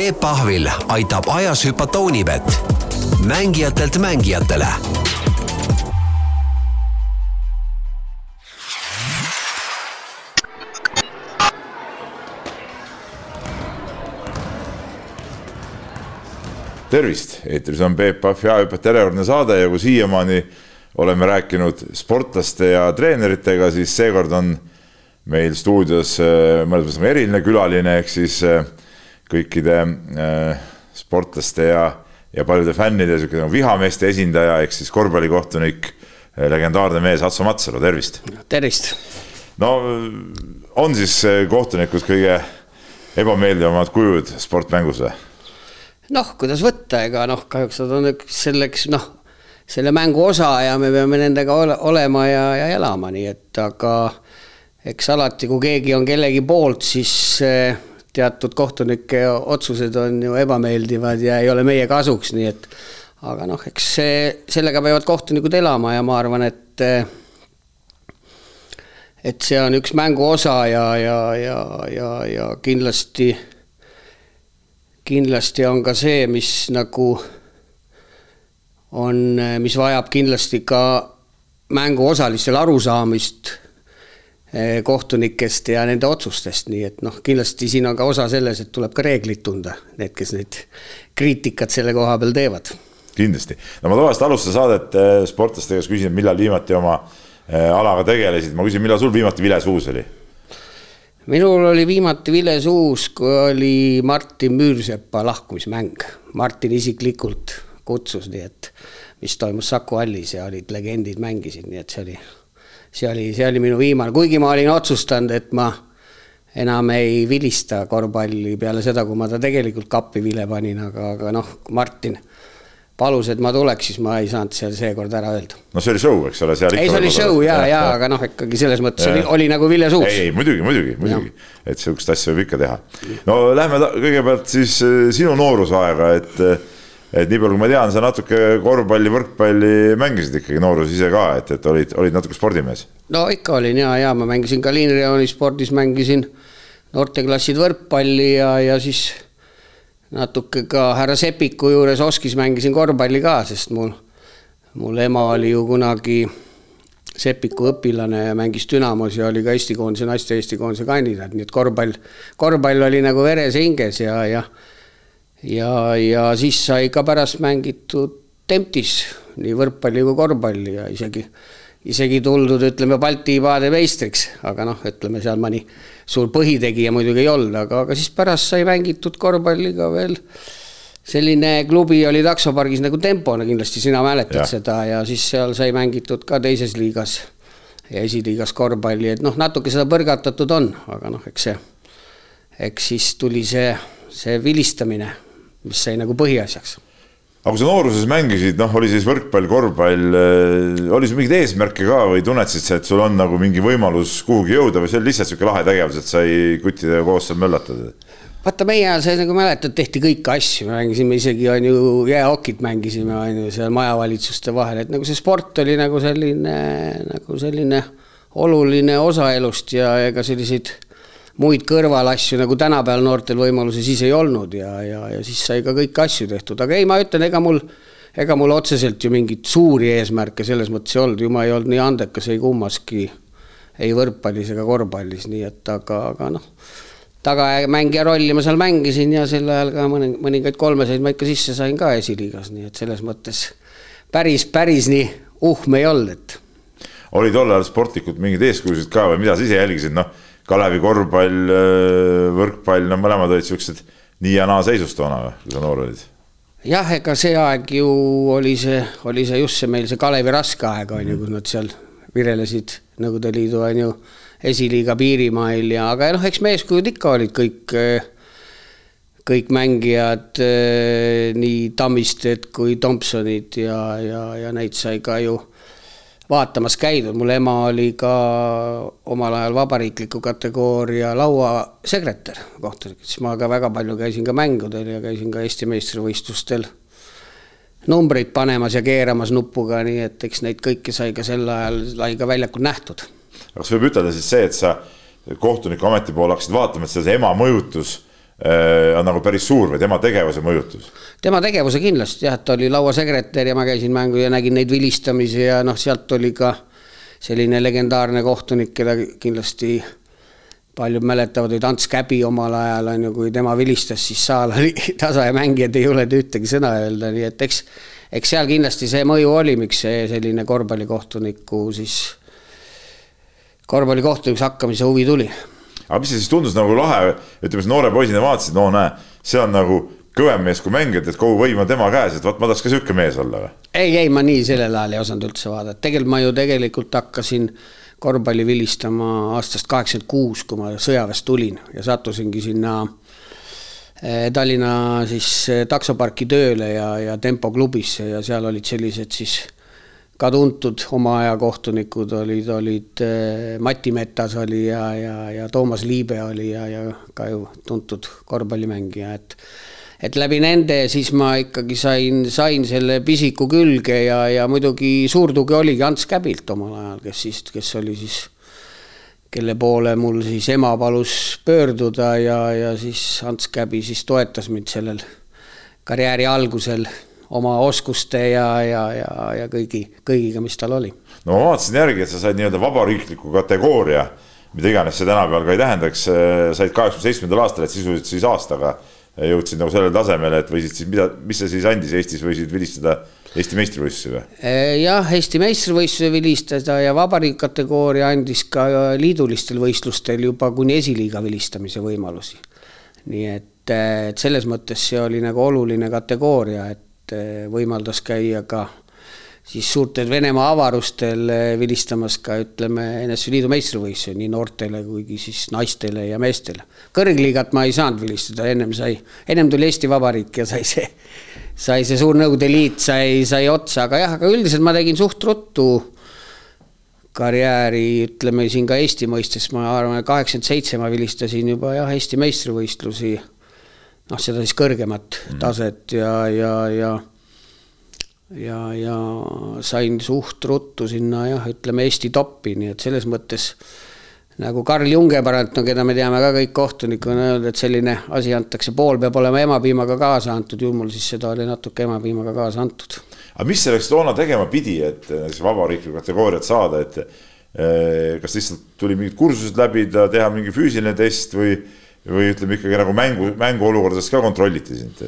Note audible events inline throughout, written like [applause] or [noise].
Peep Pahvil aitab ajas hüpata Unibet, mängijatelt mängijatele. Tervist, eetris on Peep Pahv ja hüppajate järjekordne saade ja kui siiamaani oleme rääkinud sportlaste ja treeneritega, siis seekord on meil stuudios äh, mõnes mõttes eriline külaline, ehk siis äh, kõikide äh, sportlaste ja, ja paljude fännide niisugune nagu vihameeste esindaja, ehk siis korvpallikohtunik, legendaarne mees Atso Matsalu, tervist. tervist. no on siis kohtunikud kõige ebameeldivamad kujud sportmängus või? noh, kuidas võtta, ega noh, kahjuks nad on selleks noh, selle mängu osa ja me peame nendega ole, olema ja, ja elama, nii et aga eks alati, kui keegi on kellegi poolt, siis teatud kohtunike otsused on ju ebameeldivad ja ei ole meie kasuks, nii et aga noh, eks see, sellega peavad kohtunikud elama ja ma arvan, et et see on üks mängu osa ja, ja, ja, ja, ja kindlasti kindlasti on ka see, mis nagu on, mis vajab kindlasti ka mänguosalistel arusaamist kohtunikest ja nende otsustest, nii et noh, kindlasti siin on ka osa selles, et tuleb ka reegleid tunda, need, kes neid kriitikat selle koha peal teevad. kindlasti, no ma tavaliselt alustan saadet eh, sportlaste käest, küsin, millal viimati oma eh, alaga tegelesid, ma küsin, millal sul viimati vilesuus oli? minul oli viimati vilesuus, kui oli Martin Müürsepa lahkumismäng. Martin isiklikult kutsus, nii et mis toimus Saku hallis ja olid legendid mängisid, nii et see oli, see oli, see oli minu viimane, kuigi ma olin otsustanud, et ma enam ei vilista korvpalli peale seda, kui ma ta tegelikult kappi vile panin, aga, aga noh, Martin palus, et ma tuleks, siis ma ei saanud seal seekord ära öelda. no see oli show, eks ole, seal. ei, see oli show ja, ja, ja, aga noh, ikkagi selles mõttes ja. oli, oli nagu vilja suus. ei, ei muidugi, muidugi, muidugi, et sihukest asja võib ikka teha. no lähme kõigepealt siis äh, sinu noorusaega, et et nii palju, kui ma tean, sa natuke korvpalli, võrkpalli mängisid ikkagi nooruses ise ka, et, et olid, olid natuke spordimees. no ikka olin ja, ja ma mängisin ka liinirajooni spordis, mängisin noorteklassid võrkpalli ja, ja siis natuke ka härra Sepiku juures Oskis mängisin korvpalli ka, sest mul, mul ema oli ju kunagi Sepiku õpilane ja mängis Dünamos ja oli ka Eesti koondise, naiste Eesti koondise kandidaat, nii et korvpall, korvpall oli nagu veres ja hinges ja, ja ja, ja siis sai ka pärast mängitud Temptis nii võrkpalli kui korvpalli ja isegi, isegi tuldud, ütleme, Balti paade meistriks, aga noh, ütleme seal mõni suur põhitegija muidugi ei olnud, aga, aga siis pärast sai mängitud korvpalli ka veel. selline klubi oli taksopargis nagu Tempona, kindlasti sina mäletad ja. seda ja siis seal sai mängitud ka teises liigas ja esiliigas korvpalli, et noh, natuke seda põrgatatud on, aga noh, eks see, eks siis tuli see, see vilistamine, mis sai nagu põhiasjaks aga kui sa nooruses mängisid, noh, oli siis võrkpall, korvpall, äh, oli sul mingeid eesmärke ka või tunnetasid sa, et sul on nagu mingi võimalus kuhugi jõuda või see oli lihtsalt sihuke lahe tegevus, et sai kuttidega koos seal möllatada? vaata, meie ajal sai nagu mäletad, tehti kõiki asju, me mängisime isegi on ju jäähokit mängisime on ju seal majavalitsuste vahel, et nagu see sport oli nagu selline nagu selline oluline osa elust ja ega selliseid muid kõrvalasju nagu tänapäeval noortel võimalusi siis ei olnud ja, ja, ja siis sai ka kõiki asju tehtud, aga ei, ma ütlen, ega mul, ega mul otseselt ju mingeid suuri eesmärke selles mõttes ei olnud, ju ma ei olnud nii andekas ei kummaski, ei võrkpallis ega korvpallis, nii et aga, aga noh, tagamängija rolli ma seal mängisin ja sel ajal ka mõni, mõningaid kolmeseid ma ikka sisse sain ka esiliigas, nii et selles mõttes päris, päris nii uhme ei olnud, et. oli tol ajal sportlikult mingeid eeskujusid ka või mida sa ise jälgisid, noh Kalevi korvpall, äh, võrkpall, no mõlemad olid siuksed nii ja naa seisus toona, kui sa noor olid? jah, ega see aeg ju oli see, oli see just see meil see Kalevi raske aeg on ju, kus nad seal virelesid Nõukogude Liidu on ju esiliiga piirimail ja, aga noh, eks meeskujud ikka olid kõik, kõik mängijad, äh, nii Tammisted kui Thompsonid ja, ja, ja neid sai ka ju vaatamas käidud, mul ema oli ka omal ajal vabariikliku kategooria lauasekretär kohtunik, siis ma ka väga palju käisin ka mängudel ja käisin ka Eesti meistrivõistlustel numbreid panemas ja keeramas nupuga, nii et eks neid kõiki sai ka sel ajal, sai ka väljakul nähtud. kas võib ütelda siis see, et sa kohtuniku ameti poole hakkasid vaatama, et see ema mõjutus on nagu päris suur või tema tegevuse mõjutus? tema tegevuse kindlasti jah, ta oli lauasekretär ja ma käisin mängu ja nägin neid vilistamisi ja noh, sealt oli ka selline legendaarne kohtunik, keda kindlasti paljud mäletavad, olid Ants Käbi omal ajal on ju, kui tema vilistas, siis saal oli [laughs] tasa ja mängijad ei julgenud ühtegi sõna öelda, nii et eks, eks seal kindlasti see mõju oli, miks see selline korvpallikohtuniku siis, korvpallikohtunikuks hakkamise huvi tuli. Aga mis see siis tundus nagu lahe, ütleme, noore poisina vaatasid, no näe, see on nagu kõvem mees kui mängijad, et kogu võim on tema käes, et vot ma tahaks ka sihuke mees olla või? ei, ei ma nii sellel ajal ei osanud üldse vaadata, tegelikult ma ju tegelikult hakkasin korvpalli vilistama aastast kaheksakümmend kuus, kui ma sõjaväest tulin ja sattusingi sinna eh, Tallinna siis eh, taksoparki tööle ja, ja Tempo klubisse ja seal olid sellised siis ka tuntud oma aja kohtunikud olid, olid eh, Mati Metas oli ja, ja, ja Toomas Liibe oli ja, ja ka ju tuntud korvpallimängija, et et läbi nende siis ma ikkagi sain, sain selle pisiku külge ja, ja muidugi suur tugi oligi Ants Käbilt omal ajal, kes siis, kes oli siis, kelle poole mul siis ema palus pöörduda ja, ja siis Ants Käbi siis toetas mind sellel karjääri algusel oma oskuste ja, ja, ja, ja kõigi, kõigiga, mis tal oli. no ma vaatasin järgi, et sa said nii-öelda vabariikliku kategooria, mida iganes see tänapäeval ka ei tähendaks, said kaheksakümne seitsmendal aastal, et sisuliselt siis aastaga jõudsid nagu sellele tasemele, et võisid siis mida, mis see siis andis Eestis, võisid vilistada Eesti meistrivõistlusi või? Eh, jah, Eesti meistrivõistlusi vilistada ja vabariigi kategooria andis ka liidulistel võistlustel juba kuni esiliiga vilistamise võimalusi. nii et, et selles mõttes see oli nagu oluline kategooria, et võimaldas käia ka siis suurtel Venemaa avarustel vilistamas ka ütleme NSV Liidu meistrivõistlusi nii noortele kui siis naistele ja meestele. kõrgliigat ma ei saanud vilistada, ennem sai, ennem tuli Eesti Vabariik ja sai see, sai see suur Nõukogude Liit sai, sai otsa, aga jah, aga üldiselt ma tegin suht ruttu karjääri, ütleme siin ka Eesti mõistes, ma arvan, kaheksakümmend seitse ma vilistasin juba jah, Eesti meistrivõistlusi. Noh, seda siis kõrgemat mm taset ja, ja, ja ja, ja sain suht ruttu sinna jah, ütleme Eesti toppi, nii et selles mõttes nagu Karl Jungeparant, no keda me teame ka kõik kohtunikuna on öelnud, et selline asi antakse, pool peab olema emapiimaga kaasa antud, ju mul siis seda oli natuke emapiimaga kaasa antud. aga mis selleks toona tegema pidi, et näiteks vabariiklikku kategooriat saada, et eh, kas lihtsalt tuli mingid kursused läbida, teha mingi füüsiline test või, või ütleme ikkagi nagu mängu, mänguolukordades ka kontrolliti sind?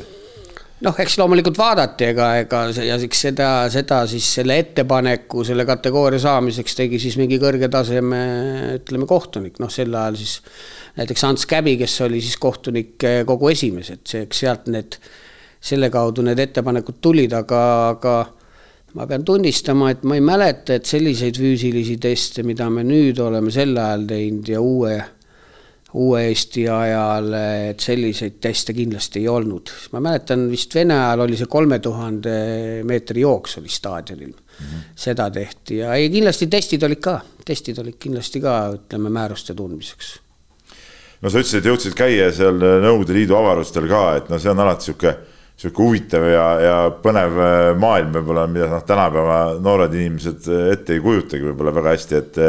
noh, eks loomulikult vaadati, ega, ega ja eks seda, seda siis selle ettepaneku selle kategooria saamiseks tegi siis mingi kõrge taseme, ütleme, kohtunik, noh, sel ajal siis näiteks Ants Käbi, kes oli siis kohtunik kogu esimees, et see, eks sealt need, selle kaudu need ettepanekud tulid, aga, aga ma pean tunnistama, et ma ei mäleta, et selliseid füüsilisi teste, mida me nüüd oleme sel ajal teinud ja uue uue Eesti ajal, et selliseid teste kindlasti ei olnud. ma mäletan vist Vene ajal oli see kolme tuhande meetri jooks oli staadionil mm. -hmm. seda tehti ja ei, kindlasti testid olid ka, testid olid kindlasti ka, ütleme, määruste tundmiseks. no sa ütlesid, et jõudsid käia seal Nõukogude Liidu avarustel ka, et noh, see on alati sihuke sihuke huvitav ja, ja põnev maailm võib-olla, mida noh, tänapäeva noored inimesed ette ei kujutagi võib-olla väga hästi, et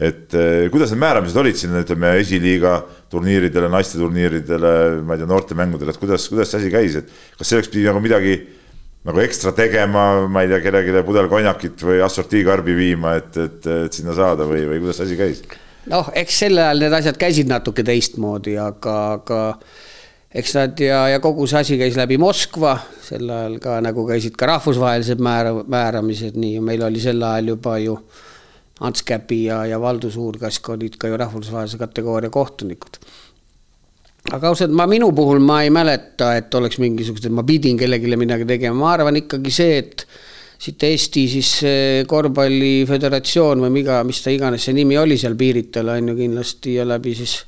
et eh, kuidas need määramised olid siin, ütleme esiliiga turniiridele, naisteturniiridele, ma ei tea, noortemängudele, et kuidas, kuidas see asi käis, et kas selleks pidi nagu midagi nagu ekstra tegema, ma ei tea, kellelegi pudel konjakit või assortiikarbi viima, et, et, et sinna saada või, või kuidas see asi käis? noh, eks sel ajal need asjad käisid natuke teistmoodi, aga, aga eks nad ja, ja kogu see asi käis läbi Moskva, sel ajal ka nagu käisid ka rahvusvahelised määra, määramised, nii meil oli sel ajal juba ju äh, Ants Käpi ja, ja Valdo Suurkask olid ka ju rahvusvahelise kategooria kohtunikud. aga ausalt, ma minu puhul ma ei mäleta, et oleks mingisugused, et ma pidin kellelegi midagi tegema, ma arvan ikkagi see, et siit Eesti siis korvpalliföderatsioon või miga, mis ta iganes see nimi oli seal piiritel on ju kindlasti ja läbi siis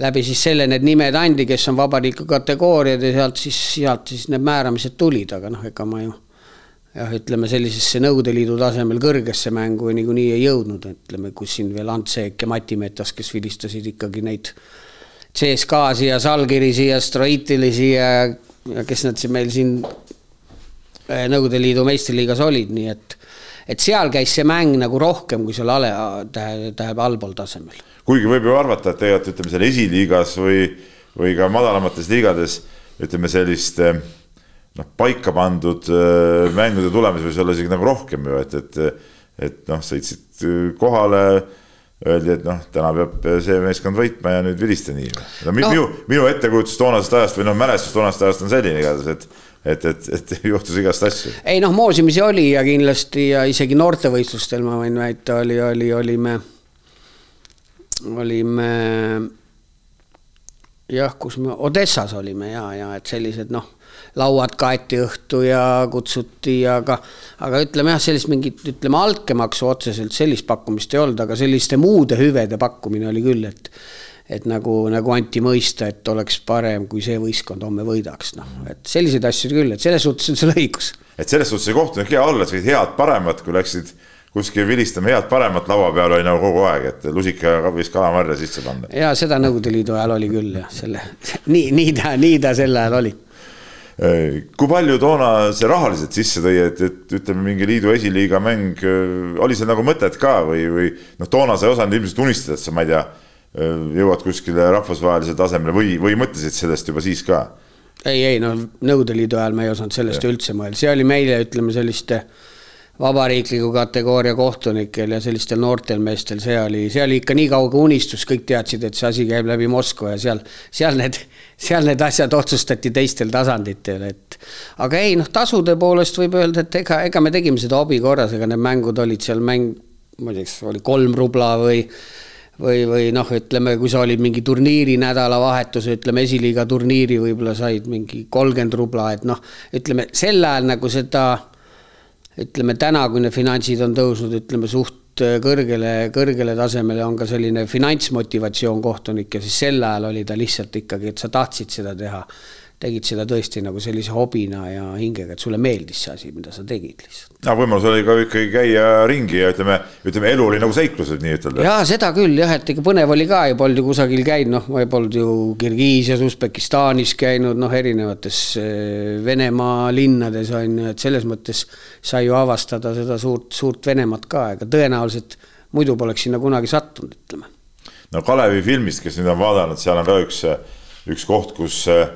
läbi siis selle need nimed andi, kes on vabariikliku kategooriad ja sealt siis, sealt siis need määramised tulid, aga noh, ega ma ju jah, ütleme sellisesse Nõukogude Liidu tasemel kõrgesse mängu niikuinii ei jõudnud, ütleme, kus siin veel Ants Seek ja Mati Metas, kes vilistasid ikkagi neid CSKA-si ja Salgirisi ja Stroitilisi ja, ja kes nad siin meil siin eh, Nõukogude Liidu meistriliigas olid, nii et et seal käis see mäng nagu rohkem kui seal ale, tähendab allpool tasemel. kuigi võib ju arvata, et tegelikult ütleme seal esiliigas või või ka madalamates liigades ütleme sellist eh, noh, paika pandud äh, mängude tulemusi võis olla isegi nagu rohkem ju, et, et, et noh, sõitsid kohale öeldi, et noh, täna peab see meeskond võitma ja nüüd vilista nii. no minu, minu ettekujutus toonasest ajast või noh, mälestus toonasest ajast on selline igatahes, et et, et, et [laughs] juhtus igast asju. ei noh, moosimisi oli ja kindlasti ja isegi noortevõistlustel ma võin väita, oli, oli, olime, olime jah, kus me, Odessas olime ja, ja et sellised noh, lauad kaeti õhtu ja kutsuti, aga, aga ütleme jah, sellist mingit, ütleme altkäemaksu otseselt sellist pakkumist ei olnud, aga selliste muude hüvede pakkumine oli küll, et et nagu, nagu anti mõista, et oleks parem, kui see võistkond homme võidaks, noh, et selliseid asju küll, et selles suhtes on sul õigus. et selles suhtes see kohtunik hea olla, sa olid head-paremat, kui läksid kuskil vilistama head-paremat laua peal oli nagu kogu aeg, et lusika võis kalamarja sisse panna. ja seda Nõukogude Liidu ajal oli küll jah, selle, [laughs] nii, nii ta, nii ta sel ajal oli. Kui palju toona see rahaliselt sisse tõi, et, et ütleme, mingi liidu esiliiga mäng, oli seal nagu mõtet ka või, või noh, toona sa ei osanud ilmselt unistada, et sa, ma ei tea, jõuad kuskile rahvusvahelisele tasemele või, või mõtlesid sellest juba siis ka? ei, ei no Nõukogude Liidu ajal me ei osanud sellest ja. üldse mõelda, see oli meile, ütleme selliste vabariikliku kategooria kohtunikel ja sellistel noortel meestel, see oli, see oli ikka nii kauge unistus, kõik teadsid, et see asi käib läbi Moskva ja seal, seal need, seal need asjad otsustati teistel tasanditel, et. aga ei noh, tasude poolest võib öelda, et ega, ega me tegime seda hobi korras, ega need mängud olid seal mäng, ma ei tea, kas oli kolm rubla või või, või noh, ütleme, kui sa olid mingi turniiri nädalavahetus, ütleme esiliiga turniiri võib-olla said mingi kolmkümmend rubla, et noh, ütleme sel ajal nagu seda ütleme täna, kui need finantsid on tõusnud, ütleme suht äh, kõrgele, kõrgele tasemele, on ka selline finantsmotivatsioon kohtunik ja siis sel ajal oli ta lihtsalt ikkagi, et sa tahtsid seda teha tegid seda tõesti nagu sellise hobina ja hingega, et sulle meeldis see asi, mida sa tegid lihtsalt. no võimalus oli ka ikkagi käia ringi ja ütleme, ütleme elu oli nagu seiklused nii-ütelda. ja seda küll jah, et ikka põnev oli ka ju, polnud ju kusagil käinud, noh, ma polnud ju Kirgiisias, Usbekistanis käinud, noh, erinevates eh, Venemaa linnades on ju, et selles mõttes sai ju avastada seda suurt, suurt Venemaad ka, ega tõenäoliselt muidu poleks sinna kunagi sattunud, ütleme. no Kalevi filmist, kes nüüd on vaadanud, seal on ka üks, üks koht, kus äh,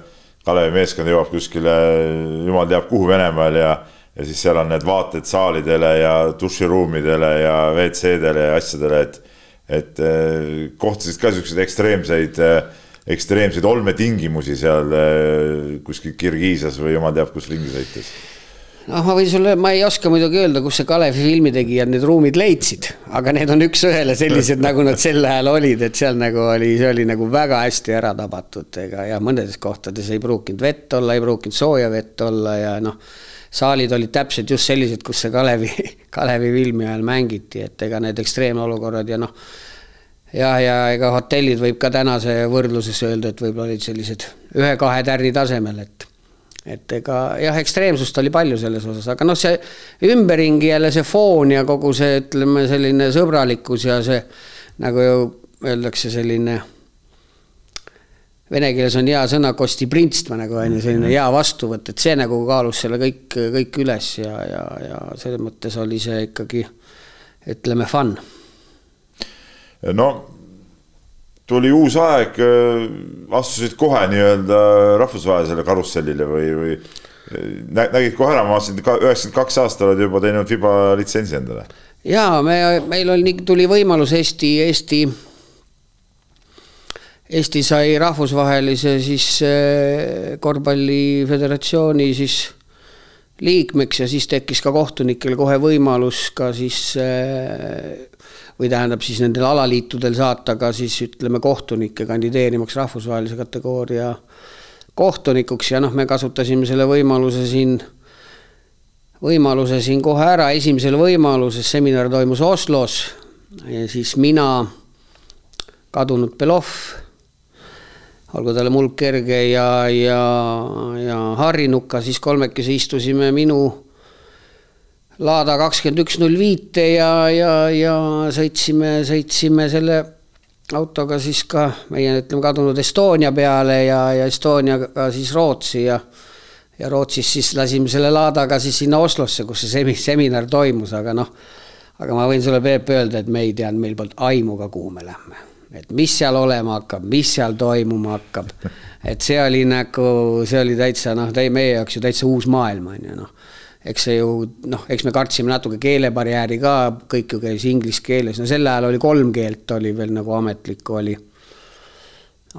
Kalevi meeskond jõuab kuskile jumal teab kuhu Venemaal ja, ja siis seal on need vaated saalidele ja duširuumidele ja WC-dele ja asjadele, et, et eh, kohtasid ka siukseid ekstreemseid, eh, ekstreemseid olmetingimusi seal eh, kuskil Kirgiisias või jumal teab kus ringi sõites noh, ma võin sulle, ma ei oska muidugi öelda, kus see Kalevi filmitegijad need ruumid leidsid, aga need on üks-ühele sellised, nagu nad sel ajal olid, et seal nagu oli, see oli nagu väga hästi ära tabatud, ega ja mõnedes kohtades ei pruukinud vett olla, ei pruukinud sooja vett olla ja noh, saalid olid täpselt just sellised, kus see Kalevi, [laughs] Kalevi filmi ajal mängiti, et ega need ekstreemolukorrad ja noh, ja, ja ega hotellid võib ka tänase võrdluses öelda, et võib-olla olid sellised ühe-kahe tärni tasemel, et et ega jah, ekstreemsust oli palju selles osas, aga noh, see ümberringi jälle see foon ja kogu see, ütleme, selline sõbralikkus ja see nagu ju öeldakse, selline vene keeles on hea sõna kostiprinstva nagu on ju, selline hea vastuvõtt, et see nagu kaalus selle kõik, kõik üles ja, ja, ja selles mõttes oli see ikkagi ütleme fun. no tuli uus aeg, äh, astusid kohe nii-öelda rahvusvahelisele karussellile või, või äh, nägid kohe ära, ma vaatasin, üheksakümmend kaks aastal oled juba teinud FIBA litsentsi endale. ja me, meil oli, tuli võimalus Eesti, Eesti, Eesti sai rahvusvahelise siis äh, korvpalliföderatsiooni siis liikmeks ja siis tekkis ka kohtunikel kohe võimalus ka siis või tähendab siis nendel alaliitudel saata ka siis ütleme kohtunikke kandideerimaks rahvusvahelise kategooria kohtunikuks ja noh, me kasutasime selle võimaluse siin, võimaluse siin kohe ära, esimesel võimalusel seminar toimus Oslos ja siis mina, kadunud Belov, olgu talle mulk kerge ja, ja, ja Harri Nuka, siis kolmekesi istusime minu Laada kakskümmend üks null viite ja, ja, ja sõitsime, sõitsime selle autoga siis ka meie ütleme kadunud Estonia peale ja, ja Estoniaga siis Rootsi ja ja Rootsis siis lasime selle laadaga siis sinna Oslosse, kus see semi-, seminar toimus, aga noh, aga ma võin sulle, Peep, öelda, et me ei teadnud, meil polnud aimu ka, kuhu me lähme. et mis seal olema hakkab, mis seal toimuma hakkab. et see oli nagu, see oli täitsa noh, meie jaoks ju täitsa uus maailm on ju noh. Eks see ju noh, eks me kartsime natuke keelebarjääri ka, kõik ju käis inglise keeles, no sel ajal oli kolm keelt oli veel nagu ametlikku oli.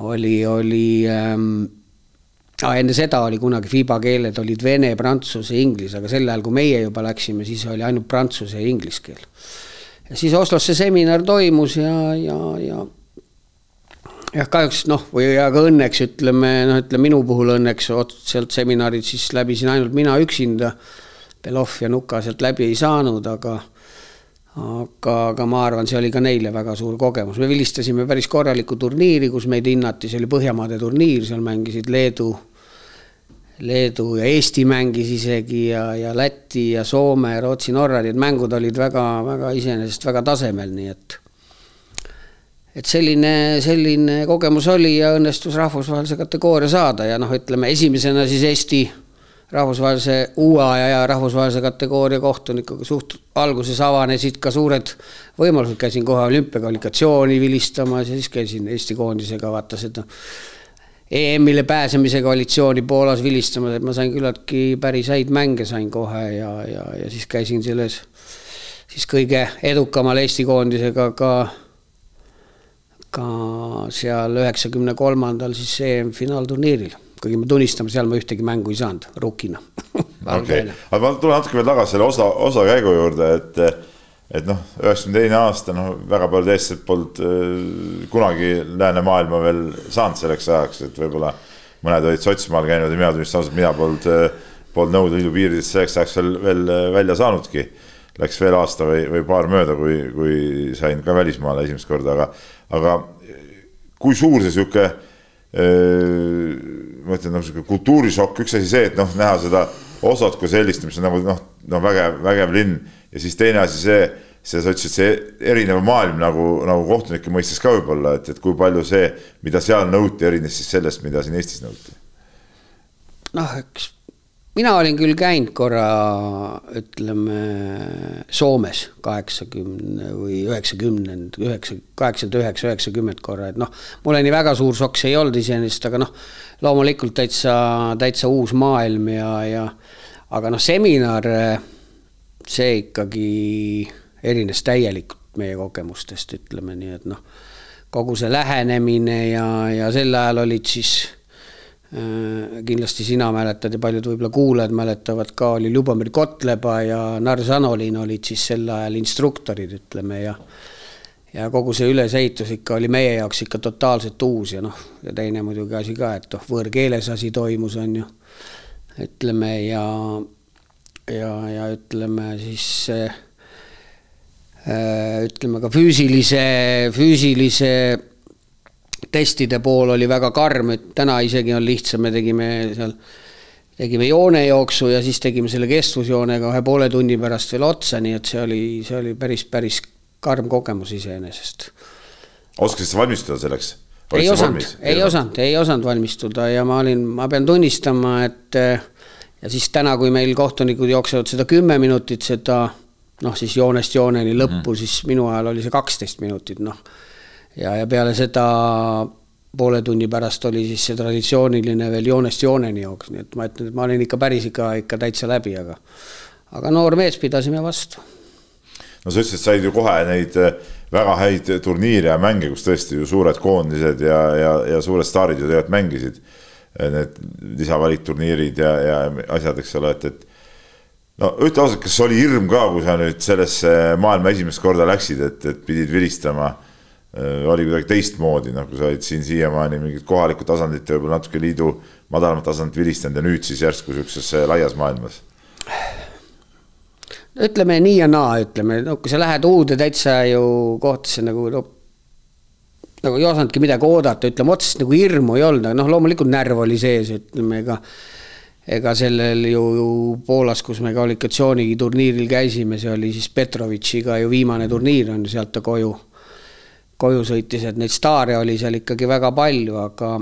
oli, oli ähm, enne seda oli kunagi FIBA keeled olid vene, prantsuse, inglise, aga sel ajal, kui meie juba läksime, siis oli ainult prantsuse ja inglise keel. ja siis Oslos see seminar toimus ja, ja, ja jah, kahjuks noh, või aga õnneks ütleme, noh, ütleme minu puhul õnneks sealt seminarid siis läbisin ainult mina üksinda. Belov ja Nuka sealt läbi ei saanud, aga, aga, aga ma arvan, see oli ka neile väga suur kogemus, me vilistasime päris korralikku turniiri, kus meid hinnati, see oli Põhjamaade turniir, seal mängisid Leedu. Leedu ja Eesti mängis isegi ja, ja Läti ja Soome, Rootsi, Norra, et mängud olid väga-väga iseenesest väga tasemel, nii et et selline, selline kogemus oli ja õnnestus rahvusvahelise kategooria saada ja noh, ütleme esimesena siis Eesti rahvusvahelise uue aja ja rahvusvahelise kategooria kohtunikuga suht alguses avanesid ka suured võimalused, käisin kohe olümpiakvalifikatsiooni vilistamas ja siis käisin Eesti koondisega, vaata seda EM-ile pääsemise koalitsiooni Poolas vilistamas, et ma sain küllaltki päris häid mänge sain kohe ja, ja, ja siis käisin selles siis kõige edukamal Eesti koondisega ka ka seal üheksakümne kolmandal siis EM-finaalturniiril, kuigi ma tunnistama, seal ma ühtegi mängu ei saanud rukina. [laughs] okei, aga ma tulen natuke veel tagasi selle osa, osakäigu juurde, et et noh, üheksakümne teine aasta, noh, väga paljud eestlased polnud äh, kunagi läänemaailma veel saanud selleks ajaks, et võib-olla mõned olid Sotsimaal käinud ja mina tunnistan ausalt, mina polnud äh,, polnud Nõukogude Liidu piiridest selleks ajaks veel, veel äh, välja saanudki. Läks veel aasta või, või paar mööda, kui, kui sain ka välismaale esimest korda, aga aga kui suur see sihuke, ma ütlen, noh, sihuke kultuurishokk, üks asi see, et noh, näha seda osad kui sellist, mis on nagu noh, no vägev, vägev linn ja siis teine asi see, see, sa ütlesid, see erinev maailm nagu, nagu kohtunike mõistes ka võib-olla, et, et kui palju see, mida seal nõuti, erines siis sellest, mida siin Eestis nõuti? noh, eks mina olin küll käinud korra, ütleme Soomes kaheksakümne või üheksakümnend, üheksa, kaheksakümmend üheksa, üheksakümmend korra, et noh, mulle nii väga suur šokk see ei olnud iseenesest, aga noh, loomulikult täitsa, täitsa uus maailm ja, ja aga noh, seminar, see ikkagi erines täielikult meie kogemustest, ütleme nii, et noh, kogu see lähenemine ja, ja sel ajal olid siis kindlasti sina mäletad ja paljud võib-olla kuulajad mäletavad ka, oli Ljubomir Kotleba ja Nars Anolin olid siis sel ajal instruktorid, ütleme ja ja kogu see ülesehitus ikka oli meie jaoks ikka totaalselt uus ja noh, ja teine muidugi asi ka, et noh, võõrkeeles asi toimus, on ju. ütleme ja, ja, ja ütleme siis äh, ütleme ka füüsilise, füüsilise testide pool oli väga karm, et täna isegi on lihtsam, me tegime seal, tegime joonejooksu ja siis tegime selle kestvusjoonega ühe poole tunni pärast veel otsa, nii et see oli, see oli päris, päris karm kogemus iseenesest. oskasid sa valmistuda selleks? ei osanud, ei osanud, ei osanud valmistuda ja ma olin, ma pean tunnistama, et ja siis täna, kui meil kohtunikud jooksevad seda kümme minutit, seda noh, siis joonest jooneni lõppu mm, -hmm. siis minu ajal oli see kaksteist minutit, noh ja, ja peale seda poole tunni pärast oli siis see traditsiooniline veel joonest jooneni jooks, nii et ma ütlen, et ma olin ikka päris ikka, ikka täitsa läbi, aga aga noor mees, pidasime vastu. no sa ütlesid, said ju kohe neid eh, väga häid turniire ja mänge, kus tõesti ju suured koondised ja, ja, ja suured staarid ju tegelikult mängisid. Eh, need lisavalikturniirid ja, ja asjad, eks ole, et, et no ütle ausalt, kas oli hirm ka, kui sa nüüd sellesse maailma esimest korda läksid, et, et pidid vilistama Äh, oli kuidagi teistmoodi, nagu sa olid siin siiamaani mingit kohalikku tasandit ja võib-olla natuke liidu madalamat tasandit vilistanud ja nüüd siis järsku sihukeses laias maailmas? ütleme nii ja naa, ütleme, no kui sa lähed uude täitsa ju kohtasse nagu no nagu ei osanudki midagi oodata, ütleme otseselt nagu hirmu ei olnud, aga noh, loomulikult närv oli sees, ütleme ega ega sellel ju, ju Poolas, kus me kvalifikatsiooniturniiril käisime, see oli siis Petrovitšiga ju viimane turniir on sealt ta koju koju sõitis, et neid staare oli seal ikkagi väga palju, aga,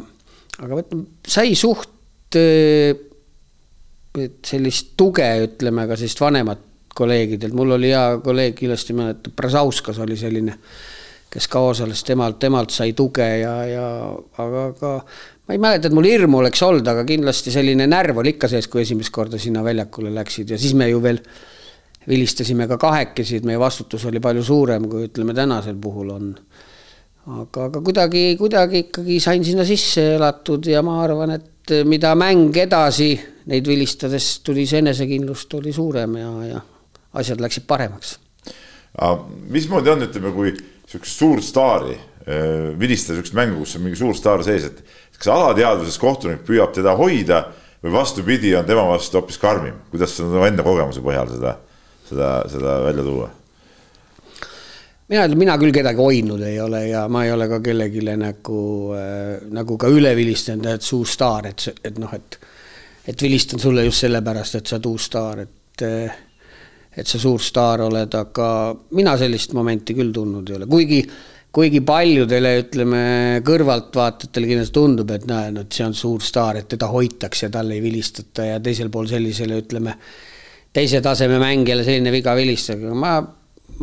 aga sai suht et sellist tuge, ütleme ka sellist vanemat kolleegidelt, mul oli hea kolleeg, kindlasti mäletab, Brazauskas oli selline, kes ka osales, temalt, temalt sai tuge ja, ja aga, aga ma ei mäleta, et mul hirmu oleks olnud, aga kindlasti selline närv oli ikka sees, kui esimest korda sinna väljakule läksid. Ja siis me ju veel vilistasime ka kahekesi, et meie vastutus oli palju suurem, kui ütleme, tänasel puhul on. aga, aga kuidagi, kuidagi ikkagi sain sinna sisse elatud ja ma arvan, et mida mäng edasi neid vilistades tuli see enesekindlust oli suurem ja, ja asjad läksid paremaks. mismoodi on, ütleme, kui sihukest suurt staari äh, vilistada sihukest mängu, kus on mingi suur staar sees, et kas alateadvuses kohtunik püüab teda hoida või vastupidi, on tema vastu hoopis karmim, kuidas sa enda kogemuse põhjal seda, seda, seda välja tuua? mina mina küll kedagi hoidnud ei ole ja ma ei ole ka kellelegi nagu äh,, nagu ka üle vilistanud, et suur staar, et, et noh, et et vilistan sulle just sellepärast, et sa oled uus staar, et äh, et sa suur staar oled, aga mina sellist momenti küll tundnud ei ole, kuigi kuigi paljudele, ütleme, kõrvaltvaatajatele kindlasti tundub, et näe, no see on suur staar, et teda hoitakse, talle ei vilistata ja teisel pool sellisele, ütleme, teise taseme mängijale selline viga vilistada, ma,